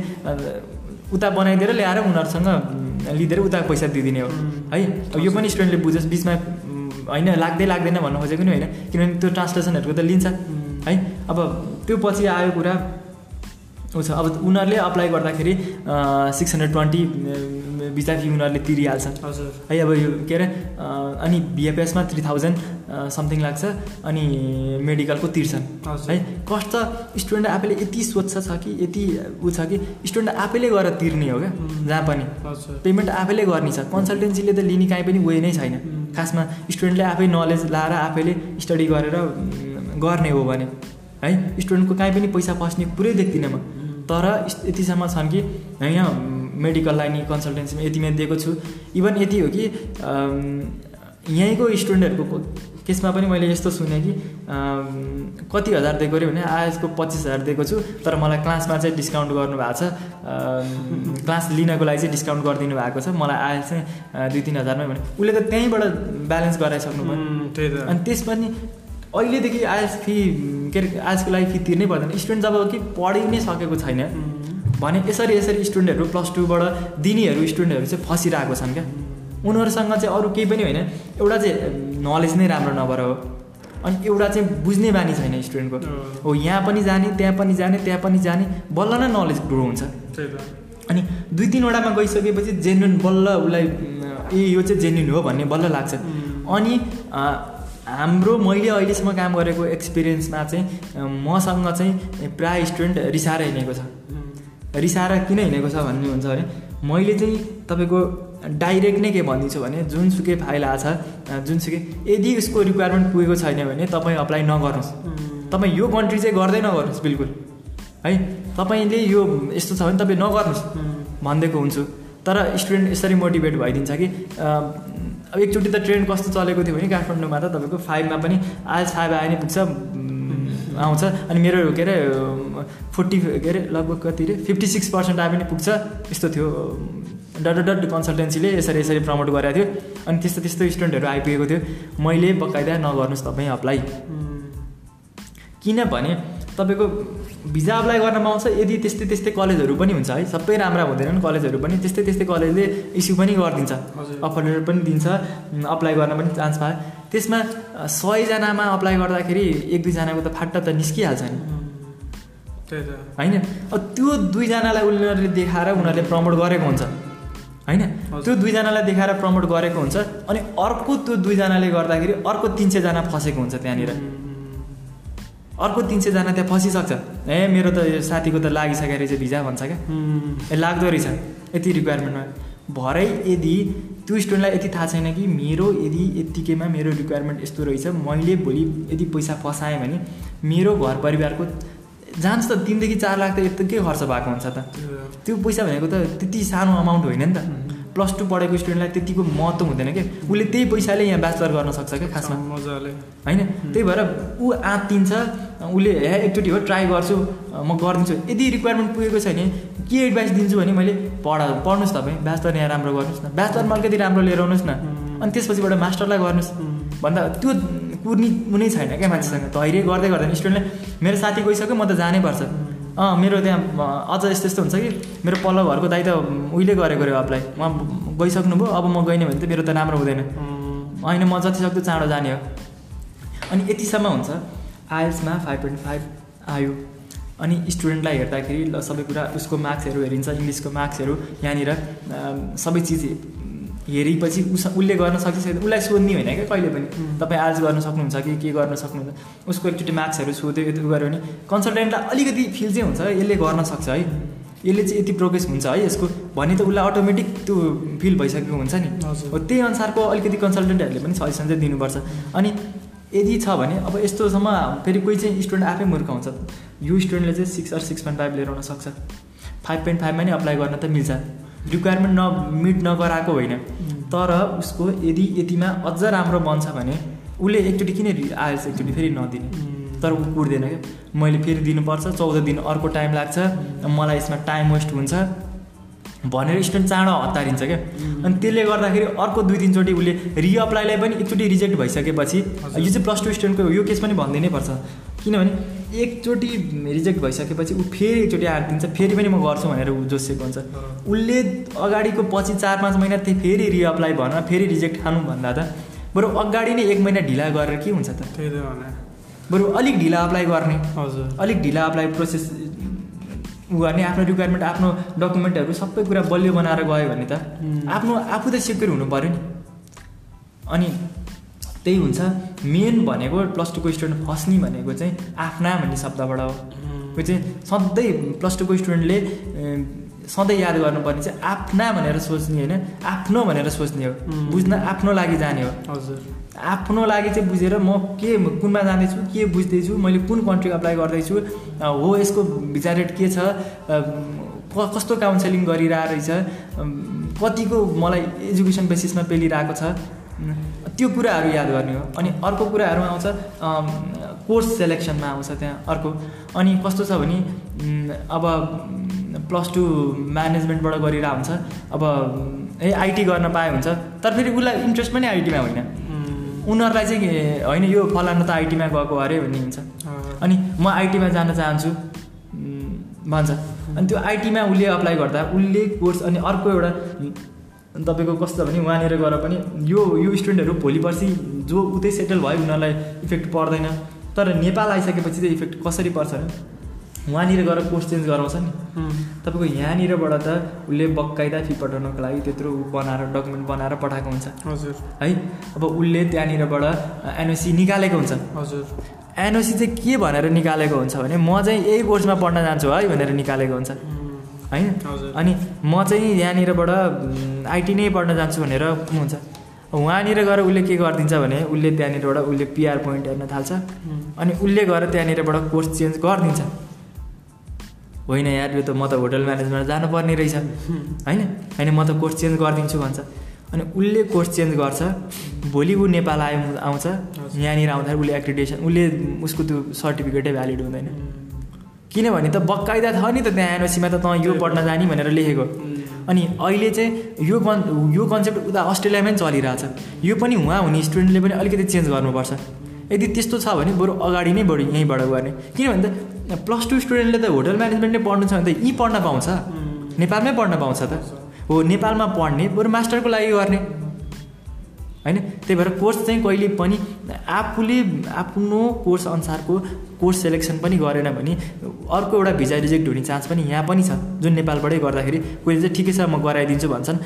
B: उता बनाइदिएर ल्याएर उनीहरूसँग उम्, लिँदै उता पैसा दिइदिने हो. है? अब यो पनि स्टुडेन्टले बुझोस् बिचमा होइन लाग्दै लाग्दैन भन्नु खोजेको नि होइन। किनभने त्यो ट्रान्सलेसनहरूको त लिन्छ। है? अब त्यो पछि आयो कुरा ऊ छ। अब उनीहरूले अप्लाई गर्दाखेरि सिक्स हन्ड्रेड ट्वेन्टी फी उनीहरूले तिरिहाल्छन्
A: हजुर
B: है अब यो के अरे अनि बिएफएसमा थ्री थाउजन्ड समथिङ लाग्छ अनि मेडिकलको तिर्छन्। है कस्ट त स्टुडेन्ट आफैले यति स्वच्छ छ कि यति ऊ छ कि स्टुडेन्ट आफैले गएर तिर्ने हो क्या जहाँ पनि। पेमेन्ट आफैले गर्ने छ। कन्सल्टेन्सीले त लिने काहीँ पनि वे नै छैन। खासमा स्टुडेन्टले आफै नलेज लाएर आफैले स्टडी गरेर गर्ने हो भने। है स्टुडेन्टको काहीँ पनि पैसा पस्ने पुरै देख्दिनँ म। तर यतिसम्म छन् कि होइन मेडिकललाई नि कन्सल्टेन्सीमा यतिमा दिएको छु। इभन यति हो कि यहीँको स्टुडेन्टहरूको केसमा पनि मैले यस्तो सुनेँ कि कति हजार दिएको अरे भने आएसको पच्चिस हजार दिएको छु तर मलाई क्लासमा चाहिँ डिस्काउन्ट गर्नुभएको छ। क्लास लिनको लागि चाहिँ डिस्काउन्ट गरिदिनु भएको छ। मलाई आएस चाहिँ दुई तिन हजारमै भने। उसले त त्यहीँबाट ब्यालेन्स गराइसक्नु भयो। अनि त्यस पनि अहिलेदेखि आएस फी के अरे आएसको लागि फी तिर्नै पर्दैन। स्टुडेन्ट जब कि पढि नै सकेको छैन भने यसरी यसरी स्टुडेन्टहरू प्लस टूबाट दिनेहरू स्टुडेन्टहरू चाहिँ फसिरहेको छन् क्या। उनीहरूसँग चाहिँ अरू केही पनि होइन। एउटा चाहिँ नलेज नै राम्रो नभएर हो। अनि एउटा चाहिँ बुझ्ने बानी छैन स्टुडेन्टको। हो यहाँ पनि जाने त्यहाँ पनि जाने त्यहाँ पनि जाने बल्ल नै नलेज ग्रो हुन्छ। अनि दुई तिनवटामा गइसकेपछि जेन्युन बल्ल उसलाई ए यो चाहिँ जेन्युन हो भन्ने बल्ल लाग्छ। अनि हाम्रो मैले अहिलेसम्म काम गरेको एक्सपिरियन्समा चाहिँ मसँग चाहिँ प्राय स्टुडेन्ट रिसाएर हिँडेको छ। रिसाएर किन हिँडेको छ भन्नुहुन्छ भने मैले चाहिँ तपाईँको डाइरेक्ट नै के भनिदिन्छु भने जुनसुकै फाइल आएको छ जुनसुकै यदि उसको रिक्वायरमेन्ट पुगेको छैन भने तपाईँ अप्लाई नगर्नुहोस्। तपाईँ यो कन्ट्री चाहिँ गर्दै नगर्नुहोस् बिल्कुल। है तपाईँले यो यस्तो छ भने तपाईँ नगर्नुहोस् भनिदिएको हुन्छु। तर स्टुडेन्ट यसरी मोटिभेट भइदिन्छ कि अब एकचोटि त ट्रेन कस्तो चलेको थियो भने काठमाडौँमा त तपाईँको फाइभमा पनि आज फाइभ आयो भने पुग्छ आउँछ। अनि मेरो के अरे फोर्टी के अरे लगभग कति अरे फिफ्टी सिक्स पर्सेन्ट आयो भने पुग्छ। यस्तो थियो डट डट कन्सल्टेन्सीले यसरी यसरी प्रमोट गरेको थियो। अनि त्यस्तो त्यस्तो स्टुडेन्टहरू आइपुगेको थियो। मैले बकाइदा नगर्नुहोस् तपाईँ अप्लाई। किनभने तपाईँको भिजा अप्लाई गर्नमा आउँछ यदि त्यस्तै त्यस्तै कलेजहरू पनि हुन्छ है सबै राम्रा हुँदैनन् कलेजहरू पनि त्यस्तै त्यस्तै कलेजले इस्यु पनि गरिदिन्छ। अफर लेटर पनि दिन्छ अप्लाई गर्न पनि चान्स पायो त्यसमा सयजनामा अप्लाई गर्दाखेरि एक दुईजनाको त फाट्टा त निस्किहाल्छ नि। होइन? अब त्यो दुईजनालाई उनीहरूले देखाएर उनीहरूले प्रमोट गरेको हुन्छ। होइन। त्यो दुईजनालाई देखाएर प्रमोट गरेको हुन्छ अनि अर्को त्यो दुईजनाले गर्दाखेरि अर्को तिन सयजना फसेको हुन्छ त्यहाँनिर। अर्को तिन सयजना त्यहाँ फसिसक्छ। ए मेरो त साथीको त लागिसकेको रहेछ भिजा भन्छ क्या। ए लाग्दो रहेछ। यति रिक्वायरमेन्टमा भरै यदि त्यो स्टुडेन्टलाई यति थाहा छैन कि मेरो यदि यत्तिकैमा मेरो रिक्वायरमेन्ट यस्तो रहेछ मैले भोलि यदि पैसा फसाएँ भने मेरो घर परिवारको जान्छ त तिनदेखि चार लाख त यत्तिकै खर्च भएको हुन्छ त। त्यो पैसा भनेको त त्यति सानो अमाउन्ट होइन नि त। प्लस टू पढेको स्टुडेन्टलाई त्यतिको महत्त्व हुँदैन क्या उसले त्यही पैसाले यहाँ ब्याचलर गर्न सक्छ क्या खासमा?
A: मजाले।
B: होइन? त्यही भएर ऊ आँतिन्छ उसले हे एकचोटि हो ट्राई गर्छु म गरिदिन्छु। यदि रिक्वायरमेन्ट पुगेको छैन के एडभाइस दिन्छु भने मैले पढ पढ्नुहोस् तपाईँ ब्याचलर यहाँ राम्रो गर्नुहोस् न। ब्याचलरमा अलिकति राम्रो लिएर आउनुहोस् न। अनि त्यसपछिबाट मास्टरलाई गर्नुहोस्। भन्दा त्यो कुर्ने कुनै छैन क्या मान्छेसँग? धैर्य गर्दै गर्दैन। स्टुडेन्टले मेरो साथी गइसक्यो म त जानै पर्छ। अँ मेरो त्यहाँ अझ यस्तो यस्तो हुन्छ कि? मेरो पल्लो घरको दाइ त उहिले गरेको रे अप्लाई उहाँ गइसक्नुभयो अब म गइनँ भने त मेरो त राम्रो हुँदैन। होइन म जति सक्दो चाँडो जाने हो। अनि यतिसम्म हुन्छ। आइएल्समा फाइभ पोइन्ट फाइभ आयो। अनि स्टुडेन्टलाई हेर्दाखेरि ल सबै कुरा उसको मार्क्सहरू हेरिन्छ इङ्ग्लिसको मार्क्सहरू यहाँनिर सबै चिज हेरेपछि उस उसले गर्न सकिसक्यो उसलाई सोध्ने होइन क्या कहिले पनि। तपाईँ आज गर्न सक्नुहुन्छ कि के गर्न सक्नुहुन्छ? उसको एकचोटि मार्क्सहरू सोध्यो यो गऱ्यो भने कन्सल्टेन्टलाई अलिकति फिल चाहिँ हुन्छ यसले गर्न सक्छ है। यसले चाहिँ यति प्रोग्रेस हुन्छ है यसको। भने त उसलाई अटोमेटिक त्यो फिल भइसकेको हुन्छ नि।
A: हजुर।
B: हो त्यही अनुसारको अलिकति कन्सल्टेन्टहरूले पनि सजेसन चाहिँ दिनुपर्छ। अनि यदि छ भने अब यस्तोसम्म फेरि कोही चाहिँ स्टुडेन्ट आफै मूर्ख हुन्छ यो स्टुडेन्टले चाहिँ six or six point five लिएर आउन सक्छ। फाइभ पोइन्ट फाइभमा नै अप्लाई गर्न त मिल्छ। रिक्वायरमेन्ट न मिट नगराएको होइन। तर उसको यदि यतिमा अझ राम्रो बन्छ भने उसले एकचोटि किन आएछ एकचोटि फेरि नदिने। तर ऊ कुर्दैन क्या। मैले फेरि दिनुपर्छ चौध दिन अर्को टाइम लाग्छ मलाई यसमा टाइम वेस्ट हुन्छ भनेर स्टुडेन्ट चाँडो हतारिन्छ क्या। अनि त्यसले गर्दाखेरि अर्को दुई तिनचोटि उसले रिअप्लाईलाई पनि एकचोटि रिजेक्ट भइसकेपछि। यो चाहिँ प्लस टू स्टुडेन्टको यो केस पनि भनिदिनै पर्छ। किनभने एकचोटि रिजेक्ट भइसकेपछि ऊ फेरि एकचोटि आँटिन्छ फेरि पनि म गर्छु भनेर ऊ जोसिएको हुन्छ। उसले अगाडिको पछि चार पाँच महिना त्यो फेरि रिअप्लाई भनेर फेरि रिजेक्ट खानु भन्दा त बरु अगाडि नै एक महिना ढिला गरेर के हुन्छ त?
A: त्यही त भने।
B: बरु अलिक ढिला अप्लाई गर्ने।
A: हजुर।
B: अलिक ढिला अप्लाई प्रोसेस उ गर्ने आफ्नो रिक्वायरमेन्ट आफ्नो डकुमेन्टहरू सबै कुरा बलियो बनाएर गयो भने त आफ्नो आफू त सेक्युर हुनु पऱ्यो नि। अनि त्यही हुन्छ। मेन भनेको प्लस टूको स्टुडेन्ट फस्ने भनेको चाहिँ आफ्ना भन्ने शब्दबाट हो। त्यो चाहिँ सधैँ प्लस टूको स्टुडेन्टले सधैँ याद गर्नुपर्ने चाहिँ आफ्ना भनेर सोच्ने होइन आफ्नो भनेर सोच्ने हो। बुझ्न आफ्नो लागि जाने हो।
A: हजुर।
B: आफ्नो लागि चाहिँ बुझेर म के कुनमा जाँदैछु के बुझ्दैछु मैले कुन कन्ट्री अप्लाई गर्दैछु हो यसको भिजा रेट के छ कस्तो काउन्सिलिङ गरिरहेको रहेछ कतिको मलाई एजुकेसन बेसिसमा पेलिरहेको छ त्यो कुराहरू याद गर्ने हो। अनि अर्को कुराहरूमा आउँछ कोर्स सेलेक्सनमा आउँछ त्यहाँ अर्को। अनि कस्तो छ भने अब प्लस टू म्यानेजमेन्टबाट गरिरहेको हुन्छ। अब ए आइटी गर्न पाए हुन्छ तर फेरि उसलाई इन्ट्रेस्ट पनि आइटीमा होइन। उनीहरूलाई चाहिँ होइन यो फलानु त आइटीमा गएको अरे भन्ने हुन्छ। अनि म आइटीमा जान चाहन्छु भन्छ। अनि त्यो आइटीमा उसले अप्लाई गर्दा उसले कोर्स अनि अर्को एउटा तपाईँको कस्तो भने उहाँनिर गएर पनि यो यो स्टुडेन्टहरू भोलि पर्सि जो उतै सेटल भयो उनीहरूलाई इफेक्ट पर्दैन। तर नेपाल आइसकेपछि चाहिँ इफेक्ट कसरी पर्छ भने उहाँनिर गएर कोर्स चेन्ज गराउँछ नि। तपाईँको यहाँनिरबाट त उसले बकाइदा फी पठाउनको लागि त्यत्रो बनाएर डकुमेन्ट बनाएर पठाएको हुन्छ।
A: हजुर।
B: है? अब उसले त्यहाँनिरबाट एनओसी निकालेको हुन्छ।
A: हजुर।
B: एनओसी चाहिँ के भनेर निकालेको हुन्छ भने म चाहिँ यही कोर्समा पढ्न जान्छु है भनेर निकालेको हुन्छ। होइन? अनि म चाहिँ यहाँनिरबाट आइटी नै पढ्न जान्छु भनेर हुन्छ उहाँनिर गएर उसले के गरिदिन्छ भने उसले त्यहाँनिरबाट उसले पिआर पोइन्ट हेर्न थाल्छ। अनि उसले गएर त्यहाँनिरबाट कोर्स चेन्ज गरिदिन्छ। होइन यार यो त म त होटल म्यानेजमेन्ट जानुपर्ने रहेछ। होइन? होइन म त कोर्स चेन्ज गरिदिन्छु भन्छ। अनि उसले कोर्स चेन्ज गर्छ भोलि ऊ नेपाल आयो आउँछ। यहाँनिर आउँदाखेरि उसले एक्रिडेसन उसले उसको त्यो सर्टिफिकेटै भ्यालिड हुँदैन। किनभने त बकाइदा छ नि त त्यहाँ एनओसीमा त तँ यो पढ्न जाने भनेर लेखेको। अनि अहिले चाहिँ यो कन् यो कन्सेप्ट उता अस्ट्रेलियामै चलिरहेछ। यो पनि उहाँ हुने स्टुडेन्टले पनि अलिकति चेन्ज गर्नुपर्छ। यदि त्यस्तो छ भने बरु अगाडि नै बरु यहीँबाट गर्ने। किनभने त प्लस टू स्टुडेन्टले त होटल म्यानेजमेन्ट नै पढ्नु छ भने त यहीँ पढ्न पाउँछ। नेपालमै पढ्न पाउँछ त। हो नेपालमा पढ्ने बरु मास्टरको लागि गर्ने। होइन? त्यही भएर कोर्स चाहिँ कहिले पनि आफूले आफ्नो कोर्स अनुसारको कोर्स सेलेक्सन पनि गरेन भने अर्को एउटा भिजा रिजेक्ट हुने चान्स पनि यहाँ पनि छ। जुन नेपालबाटै गर्दाखेरि कोही चाहिँ ठिकै छ म गराइदिन्छु भन्छन्।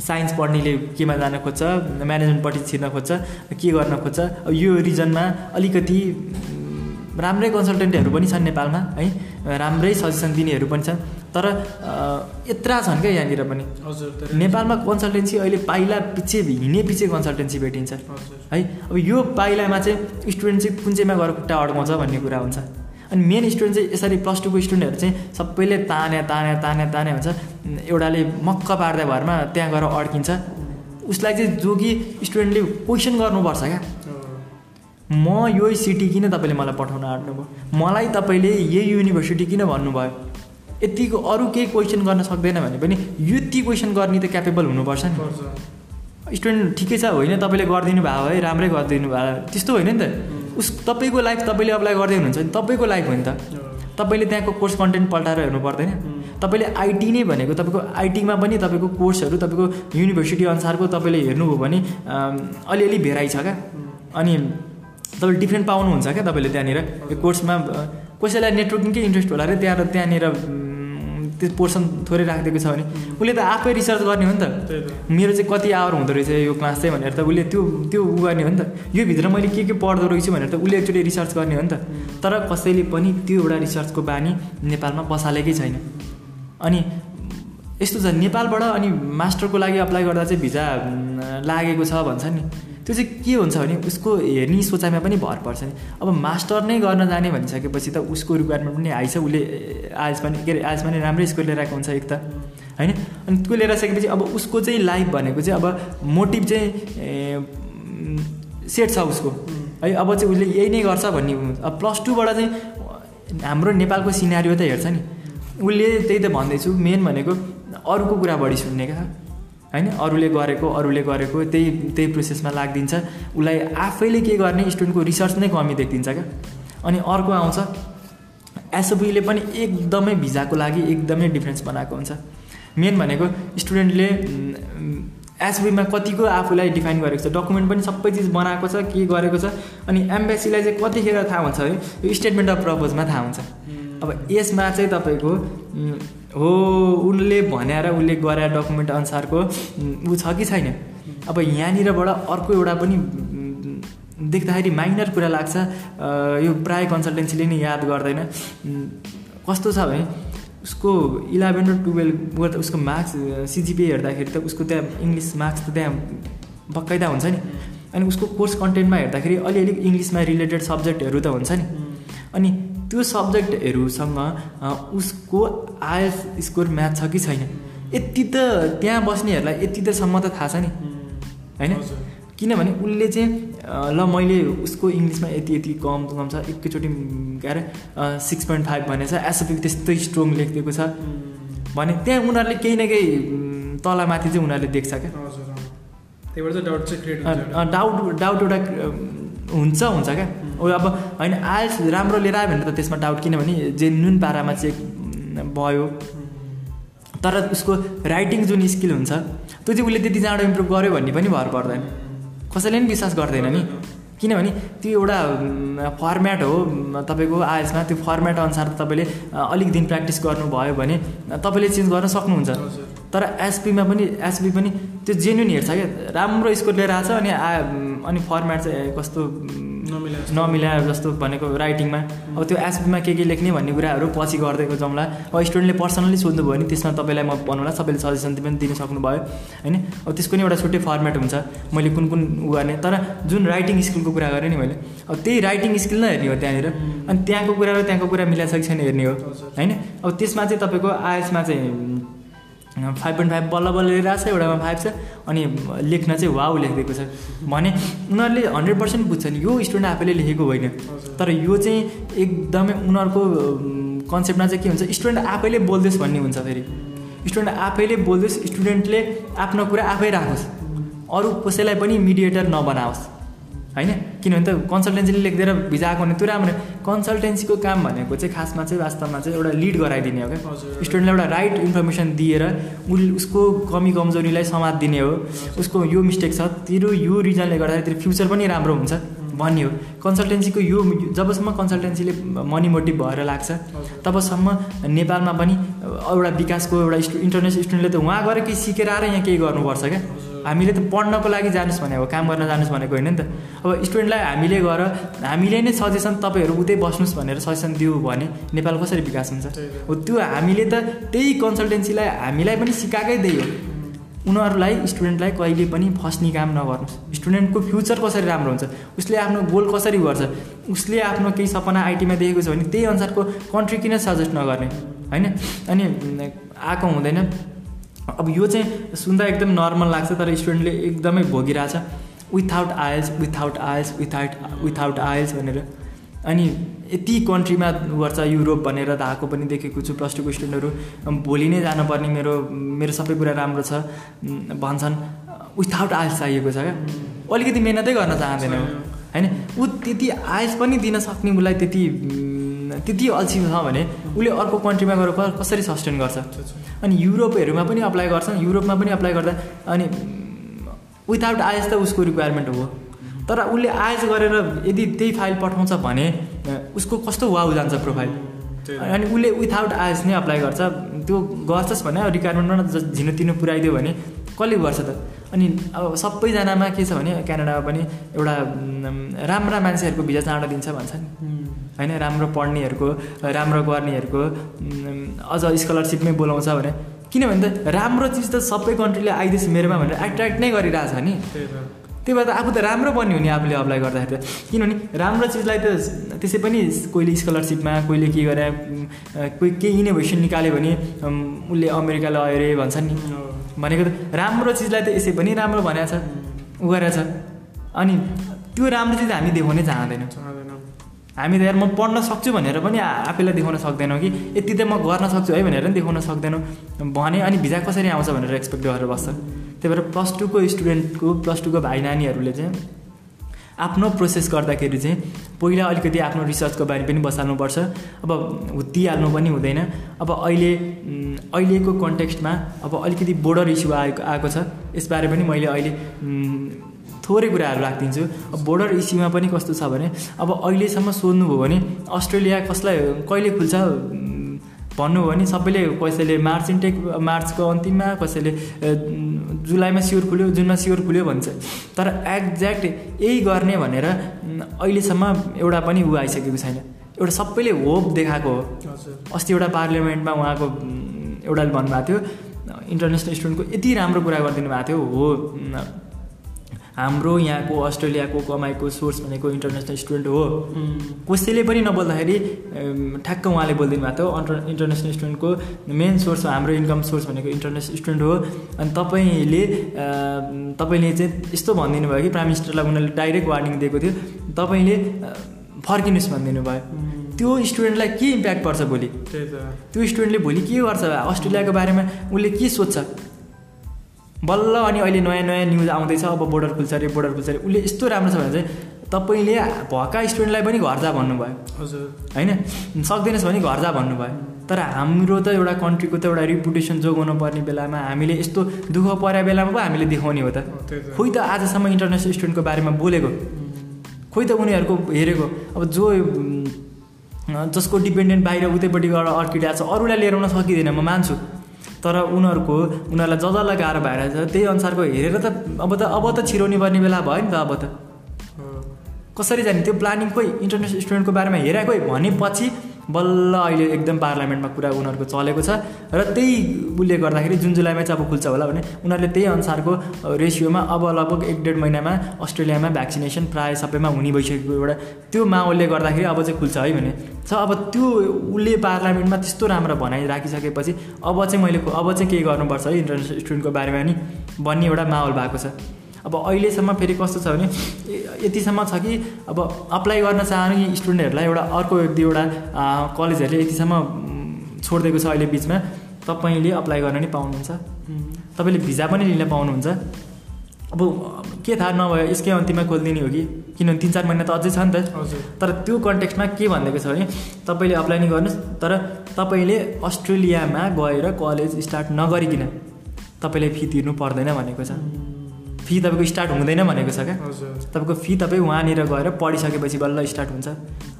B: साइन्स पढ्नेले केमा जान खोज्छ म्यानेजमेन्टपट्टि छिर्न खोज्छ के गर्न खोज्छ? अब यो रिजनमा अलिकति राम्रै कन्सल्टेन्टहरू पनि छन् नेपालमा है? राम्रै सजेसन दिनेहरू पनि छन्। तर यत्रा छन् क्या यहाँनिर पनि।
A: हजुर
B: नेपालमा कन्सल्टेन्सी अहिले पाइला पछि हिँडे पछि कन्सल्टेन्सी भेटिन्छ। है? अब यो पाइलामा चाहिँ स्टुडेन्ट चाहिँ कुन चाहिँमा गएर खुट्टा अड्काउँछ भन्ने कुरा हुन्छ। अनि मेन स्टुडेन्ट चाहिँ यसरी प्लस टूको स्टुडेन्टहरू चाहिँ सबैले ताने ताने ताने ताने हुन्छ। एउटाले मक्क पार्दा भरमा त्यहाँ गएर अड्किन्छ। उसलाई चाहिँ जो कि स्टुडेन्टले क्वेसन गर्नुपर्छ क्या। म यो सिटी किन तपाईँले मलाई पठाउन आँट्नुभयो? मलाई तपाईँले यही युनिभर्सिटी किन भन्नुभयो? यतिको अरू केही क्वेसन गर्न सक्दैन भने पनि यति क्वेसन गर्ने त क्यापेबल हुनुपर्छ नि। स्टुडेन्ट ठिकै छ होइन? तपाईँले गरिदिनु भयो है राम्रै गरिदिनु भयो त्यस्तो होइन नि त। उस तपाईँको लाइफ तपाईँले अप्लाई गर्दै हुनुहुन्छ भने तपाईँको लाइफ हो नि त। तपाईँले त्यहाँको कोर्स कन्टेन्ट पल्टाएर हेर्नु पर्दैन। तपाईँले आइटी नै भनेको तपाईँको आइटीमा पनि तपाईँको कोर्सहरू तपाईँको युनिभर्सिटी अनुसारको तपाईँले हेर्नुभयो भने अलिअलि भेराइ छ क्या। अनि तपाईँले डिफ्रेन्ट पाउनुहुन्छ क्या तपाईँले त्यहाँनिर? यो कोर्समा कसैलाई नेटवर्किङकै इन्ट्रेस्ट होला अरे त्यहाँ त्यहाँनिर त्यो पोर्सन थोरै राखिदिएको छ भने उसले त आफै रिसर्च गर्ने हो नि त। मेरो चाहिँ कति आवर हुँदो रहेछ यो क्लास चाहिँ भनेर त उसले त्यो त्यो उ गर्ने हो नि त। यो भित्र मैले के के पढ्दो रहेछु भनेर त उसले एकचोटि रिसर्च गर्ने हो नि त। तर कसैले पनि त्यो एउटा रिसर्चको बानी नेपालमा बसालेकै छैन। अनि यस्तो छ नेपालबाट अनि मास्टरको लागि अप्लाई गर्दा चाहिँ भिजा लागेको छ भन्छ नि। त्यो चाहिँ के हुन्छ भने उसको हेर्ने सोचाइमा पनि भर पर्छ नि। अब मास्टर नै गर्न जाने भनिसकेपछि त उसको रिक्वायरमेन्ट पनि आइछ उसले आइएस पनि के अरे आइएस पनि राम्रै स्कोर लिएर आएको हुन्छ एक त। होइन? अनि त्यो लिएर सकेपछि अब उसको चाहिँ लाइफ भनेको चाहिँ अब मोटिभ चाहिँ सेट छ उसको। है अब चाहिँ उसले यही नै गर्छ भन्ने अब प्लस टूबाट चाहिँ हाम्रो नेपालको सिनारी त हेर्छ नि। उसले त्यही त भन्दैछु। मेन भनेको अरूको कुरा बढी सुन्ने क्या। होइन? अरूले गरेको अरूले गरेको त्यही त्यही प्रोसेसमा लागिदिन्छ। उसलाई आफैले के गर्ने? स्टुडेन्टको रिसर्च नै कमी देखिदिन्छ क्या। अनि अर्को आउँछ एसओपीले पनि एकदमै भिजाको लागि एकदमै डिफ्रेन्स बनाएको हुन्छ। मेन भनेको स्टुडेन्टले एसबीमा कतिको आफूलाई डिफाइन गरेको छ? डकुमेन्ट पनि सबै चिज बनाएको छ के गरेको छ? अनि एम्बेसीलाई चाहिँ कतिखेर थाहा हुन्छ? है? यो स्टेटमेन्ट अफ प्रपोजमा थाहा हुन्छ। अब यसमा चाहिँ तपाईँको हो उनले भनेर उसले गरे डकुमेन्ट अनुसारको ऊ छ कि छैन? अब यहाँनिरबाट अर्को एउटा पनि देख्दाखेरि माइनर कुरा लाग्छ। यो प्राय कन्सल्टेन्सीले नै याद गर्दैन। कस्तो छ भने उसको इलेभेन र टुवेल्भ गर्दा उसको मार्क्स सिजिपिए हेर्दाखेरि त उसको त्यहाँ इङ्ग्लिस मार्क्स त त्यहाँ बकाइदा हुन्छ नि। अनि उसको कोर्स कन्टेन्टमा हेर्दाखेरि अलिअलि इङ्ग्लिसमा रिलेटेड सब्जेक्टहरू त हुन्छ नि। अनि त्यो सब्जेक्टहरूसँग उसको आइएस स्कोर म्याच छ कि छैन। यति त त्यहाँ बस्नेहरूलाई यति तसम्म त थाहा छ नि। होइन। किनभने उसले चाहिँ ल मैले उसको इङ्ग्लिसमा यति यति कम कम छ एकैचोटि के अरे सिक्स पोइन्ट फाइभ भनेछ एसएफी त्यस्तै स्ट्रङ लेखिदिएको छ। भने त्यहाँ उनीहरूले केही न केही तलमाथि चाहिँ उनीहरूले देख्छ क्या।
A: डाउट
B: डाउट एउटा हुन्छ हुन्छ क्या? ओ अब होइन आइएल्स राम्रो लिएर आयो भने त त्यसमा डाउट किनभने जेन्युन पारामा चेक म, भयो तर उसको राइटिङ जुन स्किल हुन्छ त्यो चाहिँ उसले त्यति चाँडो इम्प्रुभ गर्यो भन्ने पनि भर पर्दैन। कसैले पनि विश्वास गर्दैन नि। किनभने त्यो एउटा फर्मेट हो तपाईँको आइएसमा त्यो फर्मेट अनुसार तपाईँले अलिक दिन प्र्याक्टिस गर्नुभयो भने तपाईँले चेन्ज गर्न सक्नुहुन्छ। तर एसपीमा पनि एसपी पनि त्यो जेन्युन हेर्छ क्या। राम्रो स्कोर लिएर आएको छ अनि आ अनि फर्मेट चाहिँ कस्तो
A: नमिला।
B: नमिला जस्तो भनेको राइटिङमा अब त्यो एसपीमा के के लेख्ने भन्ने कुराहरू पछि गरिदिएको जाउँला अब स्टुडेन्टले पर्सनली सोध्नु भयो भने त्यसमा तपाईँलाई म भन्नुला सबैले सजेसन पनि दिन सक्नुभयो होइन? अब त्यसको नि एउटा छुट्टै फर्मेट हुन्छ। मैले कुन कुन उ गर्ने। तर जुन राइटिङ स्किलको कुरा गरेँ नि मैले अब त्यही राइटिङ स्किल नै हेर्ने हो त्यहाँनिर। अनि त्यहाँको कुरा र त्यहाँको कुरा मिलाएको छ कि छैन हेर्ने हो। होइन? अब त्यसमा चाहिँ तपाईँको आइएसमा चाहिँ फाइभ पोइन्ट फाइभ बल्ल बल्ल लिइरहेको छ एउटामा फाइभ छ अनि लेख्न चाहिँ वाउ लेखिदिएको छ। भने उनीहरूले हन्ड्रेड पर्सेन्ट बुझ्छन् यो स्टुडेन्ट आफैले लेखेको होइन। तर यो चाहिँ एकदमै उनीहरूको कन्सेप्टमा चाहिँ के हुन्छ स्टुडेन्ट आफैले बोल्दैछ भन्ने हुन्छ फेरि। स्टुडेन्ट आफैले बोल्दैछ स्टुडेन्टले आफ्नो कुरा आफै राखोस्। अरू कसैलाई पनि मिडिएटर नबनाओस्। होइन? किनभने त कन्सल्टेन्सीले लेखिदिएर भिजाएको भने त्यो राम्रो कन्सल्टेन्सीको काम भनेको चाहिँ खासमा चाहिँ वास्तवमा चाहिँ एउटा लिड गराइदिने हो क्या। स्टुडेन्टलाई एउटा राइट इन्फर्मेसन दिएर उल उसको कमी कमजोरीलाई समात दिने हो। उसको यो मिस्टेक छ तेरो यो रिजनले गर्दाखेरि तेरो फ्युचर पनि राम्रो हुन्छ भन्ने हो। कन्सल्टेन्सीको यो जबसम्म कन्सल्टेन्सीले मनी मोटिभ भएर लाग्छ तबसम्म नेपालमा पनि एउटा विकासको एउटा स्टु इन्टरनेसनल स्टुडेन्टले त उहाँ गएर केही सिकेर आएर यहाँ केही गर्नुपर्छ क्या। हामीले त पढ्नको लागि जानुहोस् भनेको काम गर्न जानुहोस् भनेको होइन नि त। अब स्टुडेन्टलाई हामीले गएर हामीले नै सजेसन तपाईँहरू उतै बस्नुहोस् भनेर सजेसन दियो भने नेपाल कसरी विकास हुन्छ? हो त्यो हामीले त त्यही कन्सल्टेन्सीलाई हामीलाई पनि सिकाएकै त्यही हो उनीहरूलाई स्टुडेन्टलाई कहिले पनि फस्ने काम नगर्नुहोस्। स्टुडेन्टको फ्युचर कसरी राम्रो हुन्छ उसले आफ्नो गोल कसरी गर्छ उसले आफ्नो केही सपना आइटीमा देखेको छ भने त्यही अनुसारको कन्ट्री किन सजेस्ट नगर्ने? होइन? अनि आएको हुँदैन। अब यो चाहिँ सुन्दा एकदम नर्मल लाग्छ तर स्टुडेन्टले एकदमै भोगिरहेछ। Without IELTS without IELTS without without IELTS भनेर। अनि यति कन्ट्रीमा गर्छ युरोप भनेर त आएको पनि देखेको छु। प्लस टूको स्टुडेन्टहरू भोलि नै जानुपर्ने मेरो मेरो सबै कुरा राम्रो छ भन्छन्। विथआउट आइल्स चाहिएको छ क्या। अलिकति मिहिनेतै गर्न चाहँदैन। होइन? ऊ त्यति आइल्स पनि दिन सक्ने उसलाई त्यति त्यति अल्छी छ भने उसले अर्को कन्ट्रीमा गएर कसरी सस्टेन गर्छ? अनि युरोपहरूमा पनि अप्लाई गर्छन् युरोपमा पनि अप्लाई गर्दा अनि विथआउट आएस त उसको रिक्वायरमेन्ट हो। तर उसले आएस गरेर यदि त्यही फाइल पठाउँछ भने उसको कस्तो वाउ जान्छ प्रोफाइल अनि उसले विथआउट आएस नै अप्लाई गर्छ। त्यो गर्छस् भने रिक्वायरमेन्टमा ज- झिनो तिनो पुऱ्याइदियो भने कसले गर्छ त? अनि अब सबैजनामा के छ भने क्यानाडामा पनि एउटा राम्रा मान्छेहरूको भिजा चाँडो दिन्छ भन्छ नि होइन राम्रो पढ्नेहरूको राम्रो गर्नेहरूको अझ स्कलरसिपमै बोलाउँछ भने। किनभने त राम्रो चिज त सबै कन्ट्रीले आइदिएछ मेरोमा भनेर एट्र्याक्ट नै गरिरहेछ नि।
A: त्यही
B: भएर त आफू त राम्रो बन्यो नि आफूले अप्लाई गर्दाखेरि त। किनभने राम्रो चिजलाई त त्यसै पनि कोहीले स्कलरसिपमा कोहीले के गरे कोही केही इनोभेसन निकाल्यो भने उसले अमेरिका अरे भन्छन् नि। भनेको त राम्रो चिजलाई त यसै पनि राम्रो भनेको छ उ गरेछ। अनि त्यो राम्रो चिज हामी देखाउनै चाहँदैनौँ। हामी त यार म पढ्न सक्छु भनेर पनि आफैलाई देखाउन सक्दैनौँ कि यति त म गर्न सक्छु है भनेर पनि देखाउन सक्दैनौँ। भने अनि भिजा कसरी आउँछ भनेर एक्सपेक्ट गरेर बस्छ। त्यही भएर प्लस टूको स्टुडेन्टको प्लस टूको भाइ नानीहरूले चाहिँ आफ्नो प्रोसेस गर्दाखेरि चाहिँ पहिला अलिकति आफ्नो रिसर्चको बारे पनि बसाल्नुपर्छ। अब हुत्तिहाल्नु पनि हुँदैन। अब अहिले अहिलेको कन्टेक्स्टमा अब अलिकति बोर्डर इस्यु आएको आएको छ। यसबारे पनि मैले अहिले थोरै कुराहरू राखिदिन्छु। अब बोर्डर इस्युमा पनि कस्तो छ भने अब अहिलेसम्म सोध्नुभयो भने अस्ट्रेलिया कसलाई कहिले खुल्छ? भन्नुभयो भने सबैले कसैले मार्च इन्टेक मार्चको अन्तिममा कसैले जुलाईमा स्योर खुल्यो जुनमा स्योर खुल्यो भन्छ। तर एक्ज्याक्ट यही गर्ने भनेर अहिलेसम्म एउटा पनि ऊ आइसकेको छैन। एउटा सबैले होप देखाएको हो। अस्ति एउटा पार्लियामेन्टमा उहाँको एउटाले भन्नुभएको थियो इन्टरनेसनल स्टुडेन्टको यति राम्रो कुरा गरिदिनु भएको थियो हो हाम्रो यहाँको अस्ट्रेलियाको कमाइको सोर्स भनेको इन्टरनेसनल स्टुडेन्ट हो। कसैले पनि नबोल्दाखेरि ठ्याक्क उहाँले बोलिदिनु भएको थियो। अन्टर इन्टरनेसनल स्टुडेन्टको मेन सोर्स हाम्रो इन्कम सोर्स भनेको इन्टरनेसनल स्टुडेन्ट हो। अनि तपाईँले तपाईँले चाहिँ यस्तो भनिदिनु भयो कि प्राइम मिनिस्टरलाई उनीहरूले डाइरेक्ट वार्निङ दिएको थियो। तपाईँले फर्किनुहोस् भनिदिनु भयो। त्यो स्टुडेन्टलाई के इम्प्याक्ट पर्छ भोलि? त्यो स्टुडेन्टले भोलि के गर्छ? अस्ट्रेलियाको बारेमा उसले के सोध्छ? बल्ल अनि अहिले नयाँ नयाँ न्युज आउँदैछ अब बोर्डर खुल्छ अरे बोर्डर खुल्छ अरे उसले यस्तो राम्रो छ भने चाहिँ तपाईँले भएका स्टुडेन्टलाई पनि घर जा भन्नुभयो। हजुर। होइन? सक्दैनस् भने घर जा भन्नुभयो। तर हाम्रो त एउटा कन्ट्रीको त एउटा रिपुटेसन जोगाउनु पर्ने बेलामा हामीले यस्तो दुःख परेको बेलामा पो हामीले देखाउने हो त। खोइ त आजसम्म इन्टरनेसनल स्टुडेन्टको बारेमा बोलेको। खोइ त उनीहरूको हेरेको। अब जो जसको डिपेन्डेन्ट बाहिर उतैपट्टि गएर अर्किड आएको छ अरूलाई लिएर आउन सकिँदैन म मान्छु। तर उनीहरूको उनीहरूलाई ज गाह्रो भएर छ त्यही अनुसारको हेरेर त अब त अब त छिराउने पर्ने बेला भयो नि त अब त। कसरी जाने? त्यो प्लानिङ खोइ इन्टरनेसनल स्टुडेन्टको बारेमा हेरेको भनेपछि बल्ल अहिले एकदम पार्लियामेन्टमा कुरा उनीहरूको चलेको छ र त्यही उसले गर्दाखेरि जुन जुलाईमा चाहिँ अब खुल्छ होला भने उनीहरूले त्यही अनुसारको रेसियोमा अब लगभग एक डेढ महिनामा अस्ट्रेलियामा भ्याक्सिनेसन प्रायः सबैमा हुने भइसकेको एउटा त्यो माहौलले गर्दाखेरि अब चाहिँ खुल्छ है भने। छ अब त्यो उसले पार्लियामेन्टमा त्यस्तो राम्रो भनाइ राखिसकेपछि अब चाहिँ मैले अब चाहिँ के गर्नुपर्छ है इन्टरनेसनल स्टुडेन्टको बारेमा नि भन्ने एउटा माहौल भएको छ। अब अहिलेसम्म फेरि कस्तो छ भने यतिसम्म छ कि अब अप्लाई गर्न चाहने स्टुडेन्टहरूलाई एउटा अर्को एक दुईवटा कलेजहरूले यतिसम्म छोडिदिएको छ अहिले बिचमा तपाईँले अप्लाई गर्न नि पाउनुहुन्छ। तपाईँले भिजा पनि लिन पाउनुहुन्छ। अब के थाहा नभयो यसकै अन्तिममा खोलिदिने हो कि? किनभने तिन चार महिना त अझै छ नि त। तर त्यो कन्टेक्स्टमा के भनिदिएको छ भने तपाईँले अप्लाई नै गर्नुहोस् तर तपाईँले अस्ट्रेलियामा गएर कलेज स्टार्ट नगरिकन तपाईँले फी तिर्नु पर्दैन भनेको छ। फी तपाईँको स्टार्ट हुँदैन भनेको छ क्या? तपाईँको फी तपाईँ वहाँनिर गएर पढिसकेपछि बल्ल स्टार्ट हुन्छ।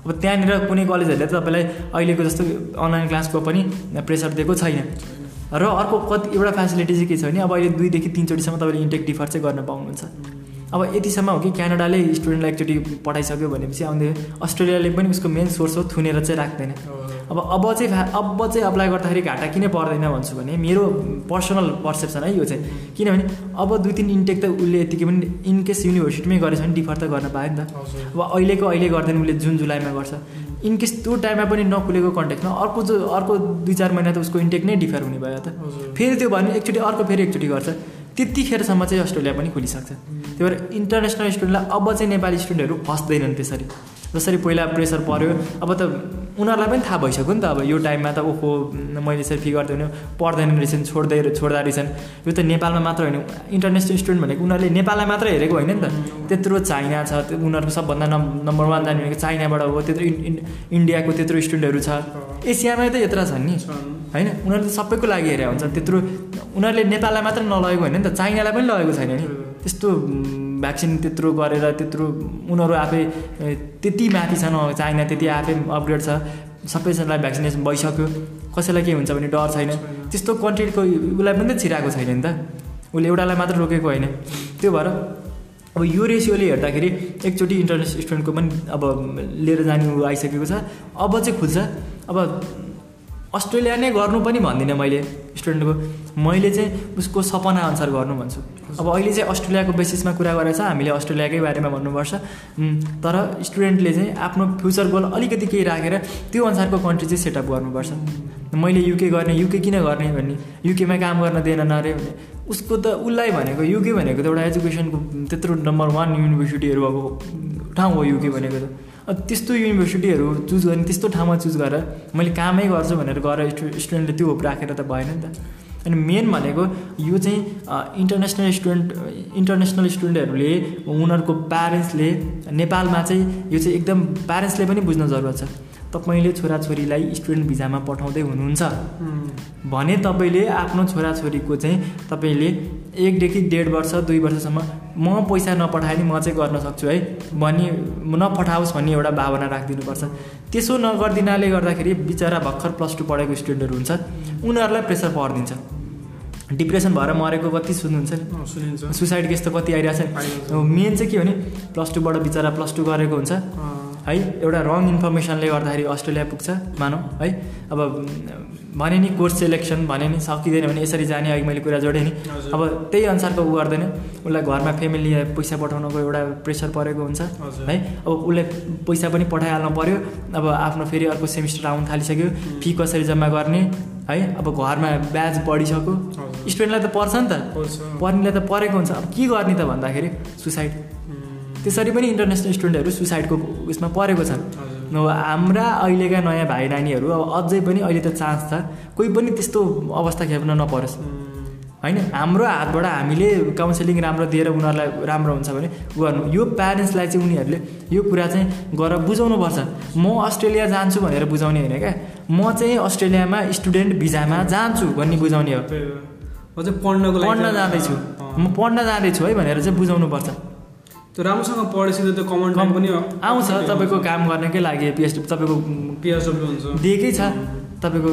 B: अब त्यहाँनिर कुनै कलेजहरूले त तपाईँलाई अहिलेको जस्तो अनलाइन क्लासको पनि प्रेसर दिएको छैन। र अर्को कति एउटा फेसिलिटी चाहिँ के छ भने अब अहिले दुईदेखि तिनचोटिसम्म तपाईँले इन्टेक डिफर चाहिँ गर्न पाउनुहुन्छ। अब यतिसम्म हो कि क्यानाडाले स्टुडेन्टलाई एकचोटि पठाइसक्यो भनेपछि आउँदै अस्ट्रेलियाले पनि उसको मेन सोर्स हो थुनेर चाहिँ राख्दैन। अब अब चाहिँ अब चाहिँ अप्लाई गर्दाखेरि घाटा किन पर्दैन भन्छु भने मेरो पर्सनल पर्सेप्सन है यो चाहिँ। किनभने अब दुई तिन इन्टेक त उसले यतिकै पनि इनकेस युनिभर्सिटीमै गरेछ भने डिफर त गर्न पायो नि त। अब अहिलेको अहिले गर्दैन उसले जुन जुलाईमा गर्छ। इनकेस त्यो टाइममा पनि नखुलेको कन्ट्याक्टमा अर्को जो अर्को दुई चार महिना त उसको इन्टेक नै डिफर हुने भयो त। फेरि त्यो भने एकचोटि अर्को फेरि एकचोटि गर्छ। त्यतिखेरसम्म चाहिँ अस्ट्रेलिया पनि खोलिसक्छ। त्यही भएर इन्टरनेसनल स्टुडेन्टलाई अब चाहिँ नेपाली स्टुडेन्टहरू फस्दैनन् त्यसरी। जसरी पहिला प्रेसर पऱ्यो अब त उनीहरूलाई पनि थाहा भइसक्यो नि त अब यो टाइममा त ओहो मैले यसरी फी गर्दैन पढ्दैन रहेछन् छोड्दै छोड्दा रहेछन्। यो त नेपालमा मात्र होइन इन्टरनेसनल स्टुडेन्ट भनेको उनीहरूले नेपाललाई मात्र हेरेको होइन नि त। त्यत्रो चाइना छ उनीहरूको सबभन्दा नम् नम्बर वान जाने भनेको चाइनाबाट हो त्यत्रो इन्डियाको त्यत्रो स्टुडेन्टहरू छ। एसियामै त यत्र छन् नि। होइन? उनीहरूले त सबैको लागि हेरेको हुन्छ। त्यत्रो उनीहरूले नेपाललाई मात्र नलगेको होइन नि त चाइनालाई पनि लगेको छैन नि। त्यस्तो भ्याक्सिन त्यत्रो गरेर त्यत्रो उनीहरू आफै त्यति माथि छन् चाइना त्यति आफै अपग्रेड छ। सबैजनालाई भ्याक्सिनेसन भइसक्यो। कसैलाई के हुन्छ भने डर छैन। त्यस्तो कन्ट्रीको उसलाई पनि त छिराएको छैन नि त। उसले एउटालाई मात्र रोकेको होइन। त्यो भएर अब यो रेसियोले हेर्दाखेरि एकचोटि इन्टरनेसनल स्टुडेन्टको पनि अब लिएर जाने आइसकेको छ। अब चाहिँ खुल्छ। अब अस्ट्रेलिया नै गर्नु पनि भन्दिनँ मैले स्टुडेन्टको। मैले चाहिँ उसको सपना अनुसार गर्नु भन्छु। अब अहिले चाहिँ अस्ट्रेलियाको बेसिसमा कुरा गरेर छ हामीले अस्ट्रेलियाकै बारेमा भन्नुपर्छ। तर स्टुडेन्टले चाहिँ आफ्नो फ्युचर गोल अलिकति केही राखेर त्यो अनुसारको कन्ट्री चाहिँ सेटअप गर्नुपर्छ। मैले युके गर्ने युके किन गर्ने भन्ने युकेमा काम गर्न दिएन अरे भने उसको त उसलाई भनेको युके भनेको त एउटा एजुकेसनको त्यत्रो नम्बर वान युनिभर्सिटीहरू अब ठाउँ हो युके भनेको त। त्यस्तो युनिभर्सिटीहरू चुज गर्ने त्यस्तो ठाउँमा चुज गरेर मैले कामै गर्छु भनेर गएर स्टुडेन्टले त्यो होप राखेर त भएन नि त। अनि मेन भनेको यो चाहिँ इन्टरनेसनल स्टुडेन्ट इन्टरनेसनल स्टुडेन्टहरूले उनीहरूको प्यारेन्ट्सले नेपालमा चाहिँ यो चाहिँ एकदम प्यारेन्ट्सले पनि बुझ्न जरुरत छ। तपाईँले छोराछोरीलाई स्टुडेन्ट भिजामा पठाउँदै हुनुहुन्छ। भने तपाईँले आफ्नो छोराछोरीको चाहिँ तपाईँले एकदेखि डेढ वर्ष दुई वर्षसम्म म पैसा नपठाए नि म चाहिँ गर्न सक्छु है भनी नपठाओस् भन्ने एउटा भावना राखिदिनुपर्छ। त्यसो नगरिदिनाले गर्दाखेरि बिचरा भर्खर प्लस टू पढेको स्टुडेन्टहरू हुन्छ उनीहरूलाई प्रेसर पर्दिन्छ। डिप्रेसन भएर मरेको कति सुन्नुहुन्छ नि?
A: सुनिन्छ।
B: सुसाइड केस त कति आइरहेको छ मेन चाहिँ के हो भने प्लस टूबाट बिचरा प्लस टू गरेको हुन्छ। है एउटा रङ इन्फर्मेसनले गर्दाखेरि अस्ट्रेलिया पुग्छ मानौँ है। अब भने नि कोर्स सेलेक्सन भने नि सकिँदैन भने यसरी जाने अघि मैले कुरा जोडेँ नि। अब त्यही अनुसारको ऊ गर्दैन। उसलाई घरमा फ्यामिली पैसा पठाउनको एउटा प्रेसर परेको हुन्छ। है। अब उसले पैसा पनि पठाइहाल्नु पऱ्यो अब आफ्नो फेरि अर्को सेमिस्टर आउनु थालिसक्यो। फी कसरी जम्मा गर्ने है। अब घरमा ब्याज बढिसक्यो। स्टुडेन्टलाई त पर्छ नि त।
A: पर्छ।
B: पढ्नेलाई त परेको हुन्छ। अब के गर्ने त भन्दाखेरि सुसाइड त्यसरी पनि इन्टरनेसनल स्टुडेन्टहरू सुसाइडको उयसमा परेको छन्। हाम्रा अहिलेका नयाँ भाइ नानीहरू अब अझै पनि अहिले त चान्स छ कोही पनि त्यस्तो अवस्था खेप्न नपरोस्। होइन हाम्रो हातबाट हामीले काउन्सिलिङ राम्रो दिएर उनीहरूलाई राम्रो हुन्छ भने गर्नु। यो प्यारेन्ट्सलाई चाहिँ उनीहरूले यो कुरा चाहिँ गरेर बुझाउनुपर्छ। म अस्ट्रेलिया जान्छु भनेर बुझाउने होइन क्या। म चाहिँ अस्ट्रेलियामा स्टुडेन्ट भिजामा जान्छु भन्ने बुझाउने हो।
A: अझै पढ्नको
B: पढ्न जाँदैछु। म पढ्न जाँदैछु है भनेर चाहिँ बुझाउनुपर्छ।
A: त्यो राम्रोसँग पढेपछि त त्यो कमन टाइम पनि
B: आउँछ तपाईँको काम गर्नकै लागि पिएचडी तपाईँको
A: पिएचडब्ल्यू हुन्छ।
B: दिएकै छ। तपाईँको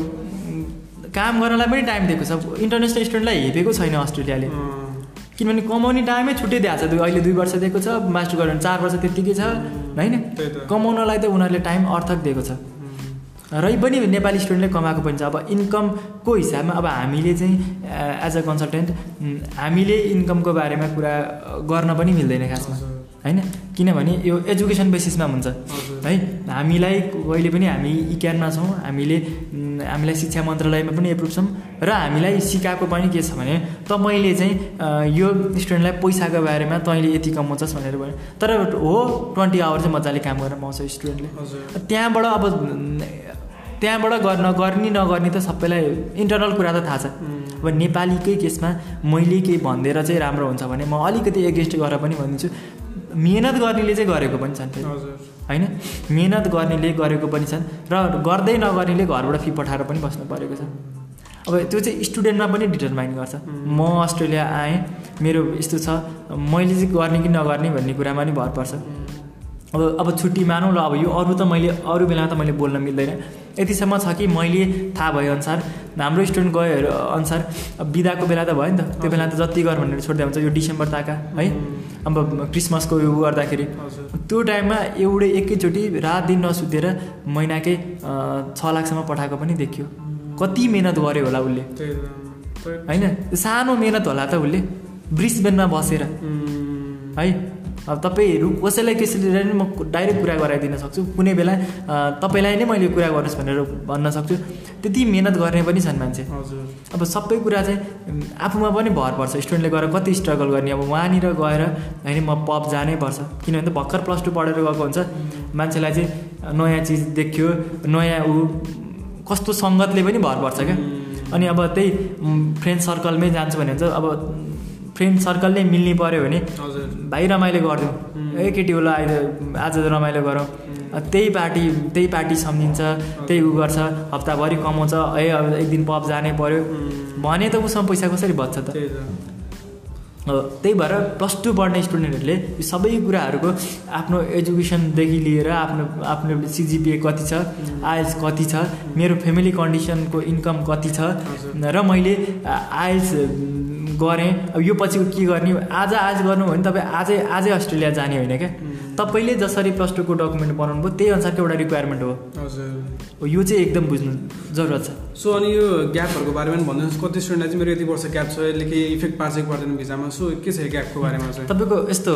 B: काम गर्नलाई पनि टाइम दिएको छ। इन्टरनेसनल स्टुडेन्टलाई हेपेको छैन अस्ट्रेलियाले। किनभने कमाउने टाइमै छुट्टै दिएको छ। अहिले दुई वर्ष दिएको छ मास्टर गरेर भने चार वर्ष त्यत्तिकै छ। होइन? कमाउनलाई त उनीहरूले टाइम अर्थक दिएको छ। रै पनि नेपाली स्टुडेन्टले कमाएको पनि छ अब इन्कमको हिसाबमा अब हामीले चाहिँ एज अ कन्सल्टेन्ट हामीले इन्कमको बारेमा कुरा गर्न पनि मिल्दैन खासमा। होइन? किनभने यो एजुकेसन बेसिसमा हुन्छ। है हामीलाई कहिले पनि हामी इक्यानमा छौँ हामीले हामीलाई शिक्षा मन्त्रालयमा पनि एप्रुभ छौँ र हामीलाई सिकाएको पनि के छ भने तपाईँले चाहिँ यो स्टुडेन्टलाई पैसाको बारेमा तैँले यति कमाउँछस् भनेर भन्यो। तर हो ट्वेन्टी आवर चाहिँ मजाले काम गर्न पाउँछ स्टुडेन्टले। त्यहाँबाट अब त्यहाँबाट गर्न गर्ने नगर्ने त सबैलाई इन्टरनल कुरा त थाहा छ। अब नेपालीकै केसमा मैले केही भनिदिएर चाहिँ राम्रो हुन्छ भने म अलिकति एगेन्स्ट गरेर पनि भनिदिन्छु। मिहिनेत गर्नेले चाहिँ गरेको पनि छन्। होइन? मिहिनेत गर्नेले गरेको पनि छन् र गर्दै नगर्नेले घरबाट फी पठाएर पनि बस्नु परेको छ। अब त्यो चाहिँ स्टुडेन्टमा पनि डिटरमाइन गर्छ। म अस्ट्रेलिया आएँ मेरो यस्तो छ मैले चाहिँ गर्ने कि नगर्ने भन्ने कुरामा नि भर पर्छ। अब अब छुट्टी मानौँ ल अब यो अरू त मैले अरू बेलामा त मैले बोल्न मिल्दैन। यतिसम्म छ कि मैले थाहा भएअनुसार हाम्रो स्टुडेन्ट गयो अनुसार अब बिदाको बेला त भयो नि त। त्यो बेला त जति गर भनेर छोडिदिया हुन्छ यो डिसेम्बर ताका है? अब क्रिसमसको यो गर्दाखेरि। त्यो टाइममा एउटै एकैचोटि रात दिन नसुतेर महिनाकै छ लाखसम्म पठाएको पनि देखियो। कति मिहिनेत गर्यो होला उसले। होइन? सानो मिहिनेत होला त उसले। ब्रिसबेनमा बसेर। है? अब तपाईँहरू कसैलाई कसैले नि म डाइरेक्ट कुरा गराइदिन सक्छु। कुनै बेला तपाईँलाई नै मैले कुरा गर्नुहोस् भनेर भन्न सक्छु। त्यति मिहिनेत गर्ने पनि छन् मान्छे।
A: हजुर।
B: अब सबै कुरा चाहिँ आफूमा पनि भर पर्छ। स्टुडेन्टले गएर कति स्ट्रगल गर्ने। अब वहाँनिर गएर होइन म पब जानै पर्छ। किनभने त भर्खर प्लस टू पढेर गएको हुन्छ। मान्छेलाई चाहिँ नयाँ चिज देख्यो नयाँ ऊ कस्तो सङ्गतले पनि भर पर्छ क्या। अनि अब त्यही फ्रेन्ड सर्कलमै जान्छु भने चाहिँ अब फ्रेन्ड सर्कल नै मिल्ने पऱ्यो भने भाइ रमाइलो गरिदिउँ ए केटी होला अहिले आज रमाइलो गरौँ। त्यही पार्टी त्यही पार्टी सम्झिन्छ त्यही उ गर्छ हप्ताभरि कमाउँछ ए अब एक दिन पब जानै पऱ्यो। भने त उसँग पैसा कसरी बच्छ त?
A: त्यही
B: भएर प्लस टू पढ्ने स्टुडेन्टहरूले यो सबै कुराहरूको आफ्नो एजुकेसनदेखि लिएर आफ्नो आफ्नो सिजिपिए कति छ आइएल्स कति छ मेरो फ्यामिली कन्डिसनको इन्कम कति छ र मैले आइएल्स गरेँ। अब यो पछि के गर्ने? आज आज गर्नु हो भने तपाईँ आजै आजै अस्ट्रेलिया जाने होइन क्या? तपाईँले जसरी प्लस टूको डकुमेन्ट बनाउनु भयो त्यही अनुसारको एउटा रिक्वायरमेन्ट हो।
A: हजुर।
B: यो चाहिँ एकदम बुझ्नु जरुरत छ।
A: सो अनि यो ग्यापहरूको बारेमा पनि भनिदिनुहोस् कति स्टुडेन्टलाई चाहिँ मेरो यति वर्ष ग्याप छ यसले केही इफेक्ट पार्छ कि पर्दैन भिजामा सो के छ ग्यापको बारेमा चाहिँ?
B: तपाईँको यस्तो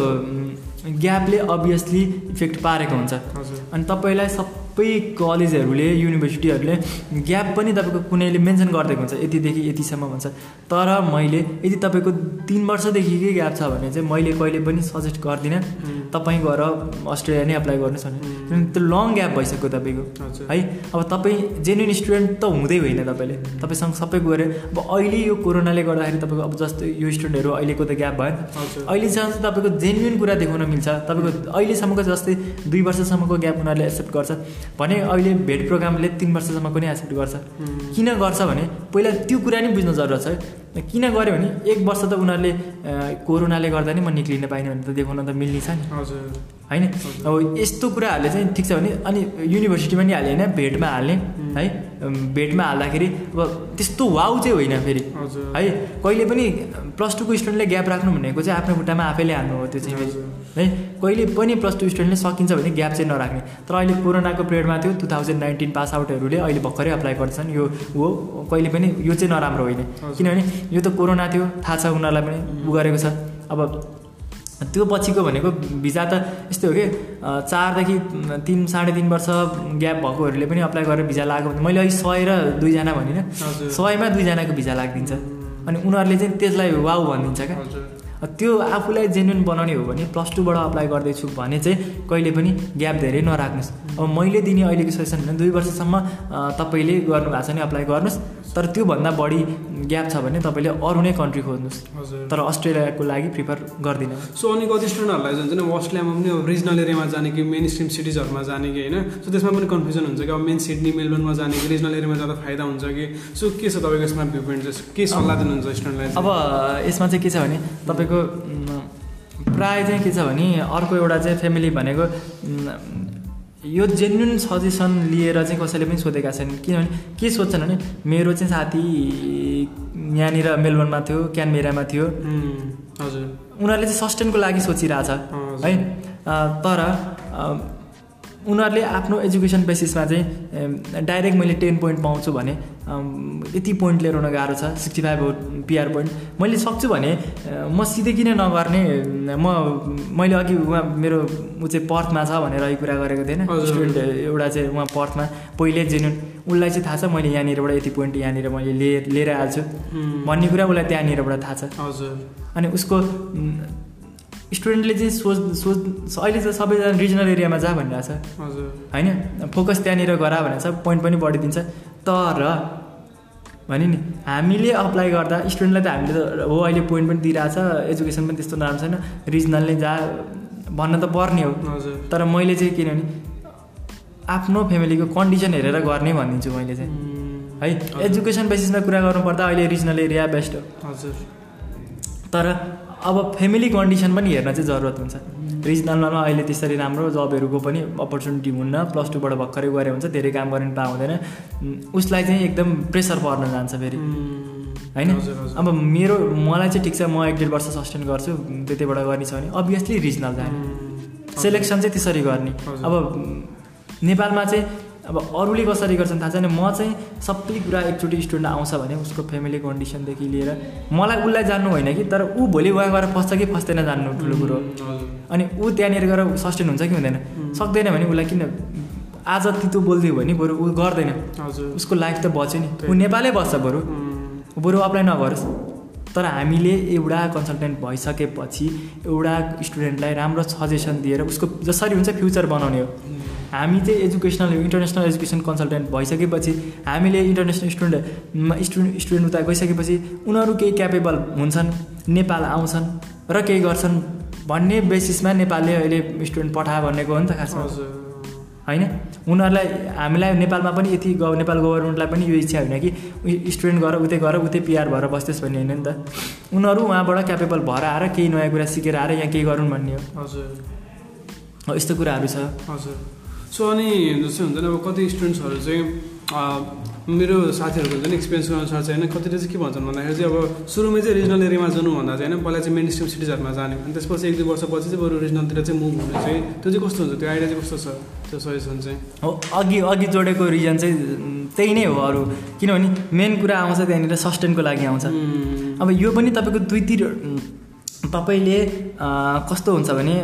B: ग्यापले अभियसली इफेक्ट पारेको हुन्छ।
A: हजुर।
B: अनि तपाईँलाई सबै कलेजहरूले युनिभर्सिटीहरूले ग्याप पनि तपाईँको कुनैले मेन्सन गरिदिएको हुन्छ यतिदेखि यतिसम्म भन्छ तर मैले यदि तपाईँको तिन वर्षदेखिकै ग्याप छ भने चाहिँ मैले कहिले पनि सजेस्ट गर्दिनँ। तपाईँ गएर अस्ट्रेलिया नै एप्लाई गर्नुहोस् भने किनभने त्यो लङ ग्याप भइसक्यो तपाईँको। है अब तपाईँ जेन्युन स्टुडेन्ट त हुँदै होइन तपाईँले। तपाईँसँग सबै गएर अब अहिले यो कोरोनाले गर्दाखेरि तपाईँको अब जस्तो यो स्टुडेन्टहरू अहिलेको त ग्याप भयो। नि अहिलेसम्म चाहिँ तपाईँको जेन्युन कुरा देखाउन मिल्छ। तपाईँको अहिलेसम्मको जस्तै दुई वर्षसम्मको ग्याप उनीहरूले एक्सेप्ट गर्छ। भने अहिले भेट प्रोग्रामले तिन वर्षसम्म पनि एक्सेप्ट गर्छ। किन गर्छ भने पहिला त्यो कुरा नि बुझ्नु जरुरत छ। किन गऱ्यो भने एक वर्ष त उनीहरूले कोरोनाले गर्दा नि म निक्लिन पाइनँ भने त देखाउन त मिल्ने छ नि।
A: हजुर।
B: होइन? अब यस्तो कुराहरूले चाहिँ ठिक छ भने अनि युनिभर्सिटीमा नि हाल्ने होइन भेटमा हाल्ने है? भेटमा हाल्दाखेरि अब त्यस्तो वाउ चाहिँ होइन फेरि। है? कहिले पनि प्लस टूको स्टुडेन्टले ग्याप राख्नु भनेको चाहिँ आफ्नो खुट्टामा आफैले हाल्नु हो त्यो चाहिँ है? कहिले पनि प्लस टू स्टुडेन्टले सकिन्छ भने ग्याप चाहिँ नराख्ने। तर अहिले कोरोनाको पिरियडमा थियो टु थाउजन्ड नाइन्टिन पास आउटहरूले अहिले भर्खरै अप्लाई गर्छन्। यो हो कहिले पनि यो चाहिँ नराम्रो होइन। किनभने यो त कोरोना थियो थाहा छ उनीहरूलाई पनि उ गरेको छ। अब त्यो पछिको भनेको भिजा त यस्तै हो कि चारदेखि तिन साढे तिन वर्ष ग्याप भएकोहरूले पनि अप्लाई गरेर भिजा लगाएको मैले अहिले सय र दुईजना भनिनँ सयमा दुईजनाको भिजा लागिदिन्छ। अनि उनीहरूले चाहिँ त्यसलाई वाउ भनिदिन्छ क्या। त्यो आफूलाई जेन्युन बनाउने हो भने प्लस टूबाट अप्लाई गर्दैछु भने चाहिँ कहिले पनि ग्याप धेरै नराख्नुहोस्। अब मैले दिने अहिलेको सजेसन भने दुई वर्षसम्म तपाईँले गर्नुभएको छ भने अप्लाई गर्नुहोस्। तर त्योभन्दा बढी ग्याप छ भने तपाईँले अरू नै कन्ट्री खोज्नुहोस्। तर अस्ट्रेलियाको लागि प्रिफर गर्दिनँ।
A: सो अनि कति स्टुडेन्टहरूलाई जान्छ नि अस्ट्रेलियामा पनि अब रिजनल एरियामा जाने कि मेन स्ट्रिम सिटिजहरूमा जाने कि होइन सो त्यसमा पनि कन्फ्युजन हुन्छ कि अब मेन सिडनी मेलबर्नमा जाने कि रिजनल एरियामा जाँदा फाइदा हुन्छ कि सो के छ तपाईँको यसमा भ्यू पोइन्ट चाहिँ? के सल्लाह दिनुहुन्छ स्टुडेन्टलाई
B: अब यसमा चाहिँ के छ भने तपाईँको प्रायः चाहिँ के छ भने अर्को एउटा चाहिँ फ्यामिली भनेको यो जेन्युन सजेसन लिएर चाहिँ कसैले पनि सोधेका छैनन्। किनभने के सोध्छन् भने मेरो चाहिँ साथी यहाँनिर मेलबर्नमा थियो क्यानमेरामा थियो।
A: हजुर।
B: उनीहरूले चाहिँ सस्टेनको लागि सोचिरहेछ है? तर उनीहरूले आफ्नो एजुकेसन बेसिसमा चाहिँ डाइरेक्ट मैले टेन पोइन्ट पाउँछु भने यति पोइन्ट लिएर गाह्रो छ सिक्सटी फाइभ हो पिआर पोइन्ट मैले सक्छु भने म सिधै किन नगर्ने म मैले अघि उहाँ मेरो ऊ चाहिँ पर्थमा छ भनेर यो कुरा गरेको थिएन। स्टुडेन्ट एउटा चाहिँ उहाँ पर्थमा पहिले जेन्युन उसलाई चाहिँ थाहा छ मैले यहाँनिरबाट यति पोइन्ट यहाँनिर मैले लिएर लिएर आएको छु भन्ने कुरा उसलाई त्यहाँनिरबाट थाहा छ।
A: हजुर।
B: अनि उसको स्टुडेन्टले चाहिँ सोच सोच अहिले चाहिँ सबैजना रिजनल एरियामा जा भनिरहेछ। होइन? फोकस त्यहाँनिर गरा भनेर छ पोइन्ट पनि बढिदिन्छ। तर भने नि। हामीले अप्लाई गर्दा स्टुडेन्टलाई त हामीले त हो अहिले पोइन्ट पनि दिइरहेछ एजुकेसन पनि त्यस्तो नराम्रो छैन। रिजनल नै जा भन्न त पर्ने हो। तर मैले चाहिँ किनभने आफ्नो फ्यामिलीको कन्डिसन हेरेर गर्ने भनिदिन्छु मैले चाहिँ। है एजुकेसन बेसिसमा कुरा गर्नुपर्दा अहिले रिजनल एरिया बेस्ट हो।
A: हजुर।
B: तर अब फ्यामिली कन्डिसन पनि हेर्न चाहिँ जरुरत हुन्छ। रिजनलमा अहिले त्यसरी राम्रो जबहरूको पनि अपर्च्युनिटी हुन्न प्लस टूबाट भर्खरै गरे हुन्छ धेरै काम गर्ने पाउँदैन। उसलाई चाहिँ एकदम प्रेसर पर्न जान्छ फेरि। होइन? अब मेरो मलाई चाहिँ ठिक छ म एक डेढ वर्ष सस्टेन गर्छु त्यतिबाट गर्ने छ भने अभियसली रिजनल जाने। सेलेक्सन चाहिँ त्यसरी गर्ने। अब नेपालमा चाहिँ अब अरूले कसरी गर्छन् थाहा छैन। म चाहिँ सबै कुरा एकचोटि स्टुडेन्ट आउँछ भने उसको फ्यामिली कन्डिसनदेखि लिएर मलाई उसलाई जान्नु होइन कि तर ऊ भोलि उहाँ गएर फस्छ कि फस्दैन जान्नु ठुलो कुरो। अनि ऊ त्यहाँनिर गएर सस्टेन हुन्छ कि हुँदैन? सक्दैन भने उसलाई किन? आज तितो बोलिदियो भने बरु ऊ गर्दैन। उसको लाइफ त बच्यो नि। ऊ नेपालै बस्छ बरु। बरु अप्लाई नगरोस्। तर हामीले एउटा कन्सल्टेन्ट भइसकेपछि एउटा स्टुडेन्टलाई राम्रो सजेसन दिएर उसको जसरी हुन्छ फ्युचर बनाउने हो। हामी चाहिँ एजुकेसनल इन्टरनेसनल एजुकेसन कन्सल्टेन्ट भइसकेपछि हामीले इन्टरनेसनल स्टुडेन्ट स्टुडेन्ट स्टुडेन्ट उता गइसकेपछि उनीहरू केही क्यापेबल हुन्छन् नेपाल आउँछन् र केही गर्छन् भन्ने बेसिसमा नेपालले अहिले स्टुडेन्ट पठा भनेको हो नि त खासमा। होइन? उनीहरूलाई हामीलाई नेपालमा पनि यति ग नेपाल गभर्मेन्टलाई पनि यो इच्छा होइन कि स्टुडेन्ट गएर उतै गएर उतै पिआर भएर बस्थ्योस् भन्ने होइन नि त। उनीहरू उहाँबाट क्यापेबल भएर आएर केही नयाँ कुरा सिकेर आएर यहाँ केही गरौँ भन्ने हो।
A: हजुर।
B: यस्तो कुराहरू छ।
A: हजुर। सो अनि जस्तै हुन्छ नि अब कति स्टुडेन्ट्सहरू चाहिँ मेरो साथीहरूको हुन्छ नि एक्सपिरियन्सको अनुसार चाहिँ होइन कतिले चाहिँ के भन्छन् भन्दाखेरि चाहिँ अब सुरुमै चाहिँ रिजनल एरियामा जानु भन्दा चाहिँ होइन पहिला चाहिँ मेन स्ट्रिम सिटिजहरूमा जाने। अनि त्यसपछि एक दुई वर्षपछि चाहिँ बरु रिजनलतिर चाहिँ मुभ हुनु चाहिँ त्यो चाहिँ कस्तो हुन्छ? त्यो आइडिया चाहिँ कस्तो छ? त्यो सजेसन चाहिँ।
B: हो अघि अघि जोडेको रिजन चाहिँ त्यही नै हो अरू। किनभने मेन कुरा आउँछ त्यहाँनिर सस्टेनको लागि आउँछ। अब यो पनि तपाईँको दुईतिर तपाईँले कस्तो हुन्छ भने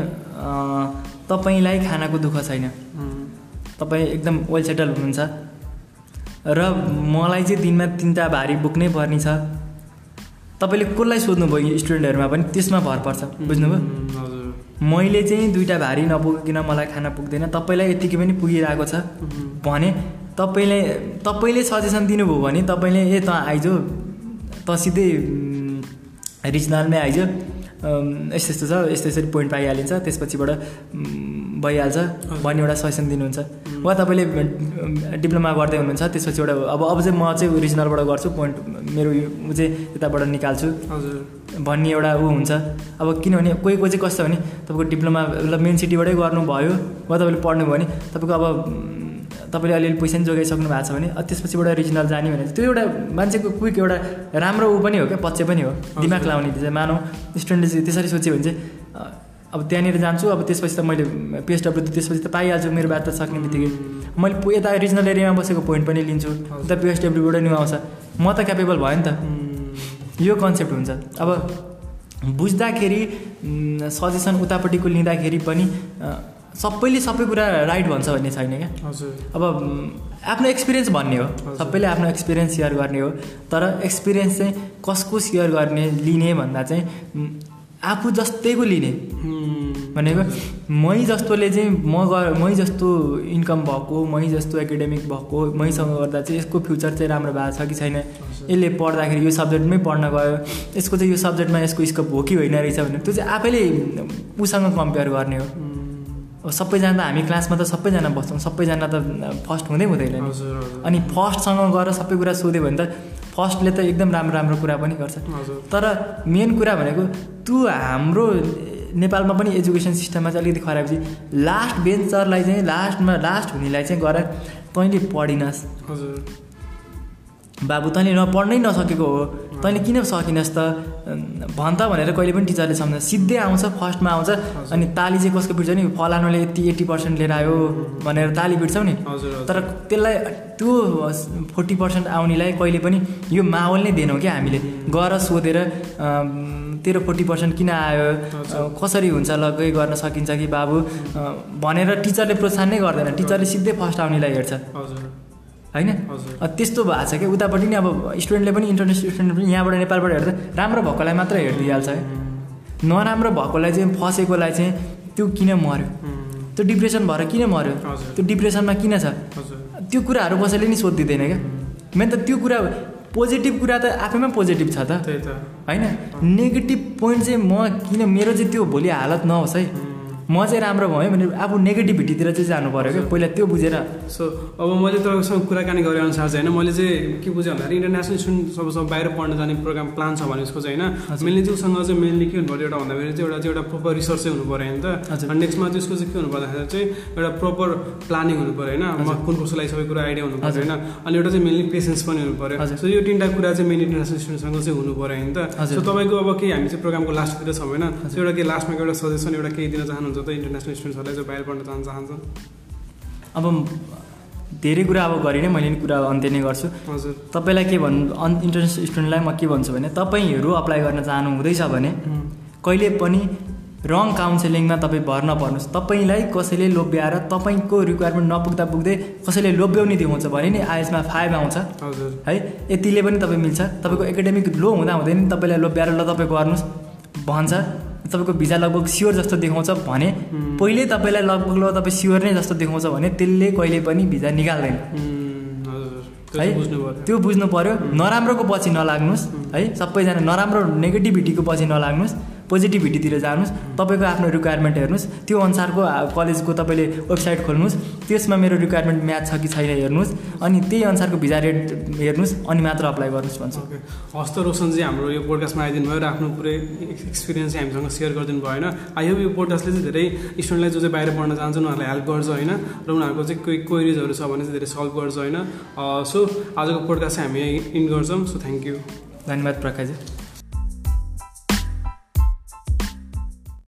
B: तपाईँलाई खानाको दुःख छैन। तपाईँ एकदम वेल सेटल हुनुहुन्छ। र मलाई चाहिँ दिनमा तिनवटा भारी बोक्नै पर्ने छ। तपाईँले कसलाई सोध्नुभयो स्टुडेन्टहरूमा पनि त्यसमा भर पर्छ बुझ्नुभयो? मैले चाहिँ दुइटा भारी नपुगिकन मलाई खाना पुग्दैन। तपाईँलाई यतिकै पनि पुगिरहेको छ भने तपाईँले तपाईँले सजेसन दिनुभयो भने तपाईँले ए त आइज त सिधै रिजनलमै आइज। यस्तो यस्तो छ यस्तो यसरी पोइन्ट पाइहालिन्छ त्यसपछिबाट भइहाल्छ भन्ने एउटा सजेसन दिनुहुन्छ। वा तपाईँले डिप्लोमा गर्दै हुनुहुन्छ त्यसपछि एउटा अब अब चाहिँ म चाहिँ रिजनलबाट गर्छु पोइन्ट मेरो ऊ चाहिँ यताबाट निकाल्छु।
A: हजुर।
B: भन्ने एउटा ऊ हुन्छ। अब किनभने कोही कोही चाहिँ कस्तो भने तपाईँको डिप्लोमा ल मेन सिटीबाटै गर्नुभयो वा तपाईँले पढ्नुभयो भने तपाईँको अब तपाईँले अलिअलि पैसा पनि जोगाइसक्नु भएको छ भने त्यसपछिबाट रिजनल जाने भने त्यो एउटा मान्छेको क्विक एउटा राम्रो ऊ पनि हो क्या पक्ष पनि हो। दिमाग लाउने चाहिँ मानव स्टुडेन्टले चाहिँ त्यसरी सोच्यो भने चाहिँ अब त्यहाँनिर जान्छु अब त्यसपछि त मैले पिएचडब्ल्यू त्यसपछि त पाइहाल्छु मेरो बात त सक्ने बित्तिकै। मैले यता रिजनल एरियामा बसेको पोइन्ट पनि लिन्छु उता पिएचडब्ल्यूबाट नि आउँछ। म त क्यापेबल भयो नि त। यो कन्सेप्ट हुन्छ। अब बुझ्दाखेरि सजेसन उतापट्टिको लिँदाखेरि पनि सबैले सबै कुरा राइट भन्छ भन्ने छैन क्या?
A: हजुर।
B: अब आफ्नो एक्सपिरियन्स भन्ने हो। सबैले आफ्नो एक्सपिरियन्स सेयर गर्ने हो। तर एक्सपिरियन्स चाहिँ कसको सेयर गर्ने लिने भन्दा चाहिँ आफू जस्तैको लिने। भनेको मै जस्तोले चाहिँ म गर मै जस्तो इन्कम भएको मै जस्तो एकाडेमिक भएको मैसँग गर्दा चाहिँ यसको फ्युचर चाहिँ राम्रो भएको छ कि छैन? यसले पढ्दाखेरि यो सब्जेक्टमै पढ्न गयो। यसको चाहिँ यो सब्जेक्टमा यसको स्कोप हो कि होइन रहेछ भने त्यो चाहिँ आफैले उसँग कम्पेयर गर्ने हो। सबैजना त हामी क्लासमा त सबैजना बस्छौँ सबैजना त फर्स्ट हुँदै हुँदैन अनि फर्स्टसँग गएर सबै कुरा सोध्यो भने त फर्स्टले त एकदम राम्रो राम्रो कुरा पनि गर्छ। तर मेन कुरा भनेको त्यो हाम्रो नेपालमा पनि एजुकेसन सिस्टममा चाहिँ अलिकति खराब चाहिँ लास्ट बेन्चरलाई चाहिँ लास्टमा लास्ट हुनेलाई चाहिँ गर तैँले पढिनस्।
A: हजुर।
B: बाबु तैँले नपढ्नै नसकेको हो। तैँले किन सकिनस् त? भन् त भनेर कहिले पनि टिचरले सम्झ सिधै आउँछ फर्स्टमा आउँछ अनि ताली चाहिँ कसको पिट्छ नि? फलानुले यति एट्टी पर्सेन्ट लिएर आयो भनेर ताली पिट्छौ नि। तर त्यसलाई त्यो फोर्टी पर्सेन्ट आउनेलाई कहिले पनि यो माहौल नै दिएनौँ क्या हामीले। गएर सोधेर तेरो फोर्टी पर्सेन्ट किन आयो? कसरी हुन्छ ल गई गर्न सकिन्छ कि बाबु? भनेर टिचरले प्रोत्साहन नै गर्दैन। टिचरले सिधै फर्स्ट आउनेलाई हेर्छ।
A: हजुर।
B: होइन? त्यस्तो भएको छ क्या। उतापट्टि नै अब स्टुडेन्टले पनि इन्टरनेसनल स्टुडेन्ट पनि यहाँबाट नेपालबाट हेर्दा राम्रो भएकोलाई मात्र हेरिदिइहाल्छ है। नराम्रो भएकोलाई चाहिँ फसेकोलाई चाहिँ त्यो किन मऱ्यो त्यो डिप्रेसन भएर किन मऱ्यो त्यो डिप्रेसनमा किन छ? त्यो कुराहरू कसैले नि सोधिदिँदैन क्या। मेन त त्यो कुरा पोजिटिभ कुरा त आफैमा पोजिटिभ छ त। होइन? नेगेटिभ पोइन्ट चाहिँ म किन मेरो चाहिँ त्यो भोलि हालत नहोस् है। म चाहिँ राम्रो भयो भने आफू नेगेटिभिटीतिर चाहिँ जानु पऱ्यो क्या। पहिला त्यो बुझेर।
A: सो अब मैले तपाईँसँग कुराकानी गरे अनुसार चाहिँ होइन मैले चाहिँ के बुझेँ भन्दाखेरि इन्टरनेसनल स्टुडेन्ट सब सब बाहिर पढ्न जाने प्रोग्राम प्लान छ भने उसको चाहिँ होइन। मेनली चाहिँ उसँग चाहिँ मेनली के हुनु पऱ्यो एउटा भन्दाखेरि चाहिँ एउटा चाहिँ एउटा प्रोपर रिसर्च चाहिँ हुनु पऱ्यो होइन त नेक्स्टमा चाहिँ उसको चाहिँ के हुनु पर्दाखेरि चाहिँ एउटा प्रोपर प्लानिङ हुनु पऱ्यो होइन कुन कसैलाई सबै कुरा आइडिया हुनु पऱ्यो होइन अनि एउटा चाहिँ मेनली पेसेन्स पनि हुनु पऱ्यो। सो यो तिनवटा कुरा चाहिँ मेन इन्टरनेसनल स्टुडेन्टसँग चाहिँ हुनु पऱ्यो होइन त। सो तपाईँको अब के हामी चाहिँ प्रोग्रामको लास्टतिर छौँ होइन। सो एउटा के लास्टमा एउटा सजेसन एउटा केही दिन चाहनुहुन्छ त इन्टरनेसनल स्टुडेन्ट्सहरूलाई जो बाहिर पढ्न चाहन चाहन्छन्
B: अब धेरै कुरा अब गरेँ नै मैले नि कुरा अन्त्य नै गर्छु।
A: हजुर।
B: तपाईँलाई के भन्नु अन इन्टरनेसनल स्टुडेन्टलाई म के भन्छु भने तपाईँहरू अप्लाई गर्न चाहनु हुँदैछ भने कहिले पनि रङ काउन्सिलिङमा तपाईँ भर नपर्नुहोस् तपाईँलाई कसैले लोभ्याएर तपाईँको रिक्वायरमेन्ट नपुग्दा पुग्दै कसैले लोभ्याउने देखाउँछ भने नि आइएसमा फाइभ आउँछ।
A: हजुर।
B: है यतिले पनि तपाईँ मिल्छ। तपाईँको एकाडेमिक लो हुँदा हुँदै नि तपाईँलाई लोभ्याएर ल तपाईँ गर्नुहोस्। भन्छ। तपाईँको भिजा लगभग स्योर जस्तो देखाउँछ भने पहिल्यै तपाईँलाई लगभग ल तपाईँ स्योर नै जस्तो देखाउँछ भने त्यसले कहिले पनि भिजा निकाल्दैन।
A: त्यो
B: है?
A: चाहिँ बुझ्नु पऱ्यो
B: त्यो बुझ्नु पर्यो नराम्रोको पछि नलाग्नुहोस् है? सबैजना नराम्रो नेगेटिभिटीको पछि नलाग्नुहोस्। पोजिटिभिटीतिर जानुहोस् तपाईँको आफ्नो रिक्वायरमेन्ट हेर्नुहोस् त्यो अनुसारको कलेजको तपाईँले वेबसाइट खोल्नुहोस् त्यसमा मेरो रिक्वायरमेन्ट म्याच छ कि छैन हेर्नुहोस् अनि त्यही अनुसारको भिजा रेट हेर्नुहोस् अनि मात्र अप्लाई गर्नुहोस् भन्छु।
A: ओके हस् त रोशनजी हाम्रो यो पोडकास्टमा आइदिनु भयो र आफ्नो पुरै एक्सपिरियन्स चाहिँ हामीसँग सेयर गरिदिनु भयो होइन आई होप यो पोडकास्टले चाहिँ धेरै स्टुडेन्टलाई जो चाहिँ बाहिर पढ्न चाहन्छ उनीहरूलाई हेल्प गर्छ होइन? र उनीहरूको चाहिँ कोही क्वेरिजहरू छ भने चाहिँ धेरै सल्भ गर्छ होइन? सो आजको पोडकास्ट चाहिँ हामी इन गर्छौँ सो थ्याङ्क यू
B: धन्यवाद प्रकाशजी।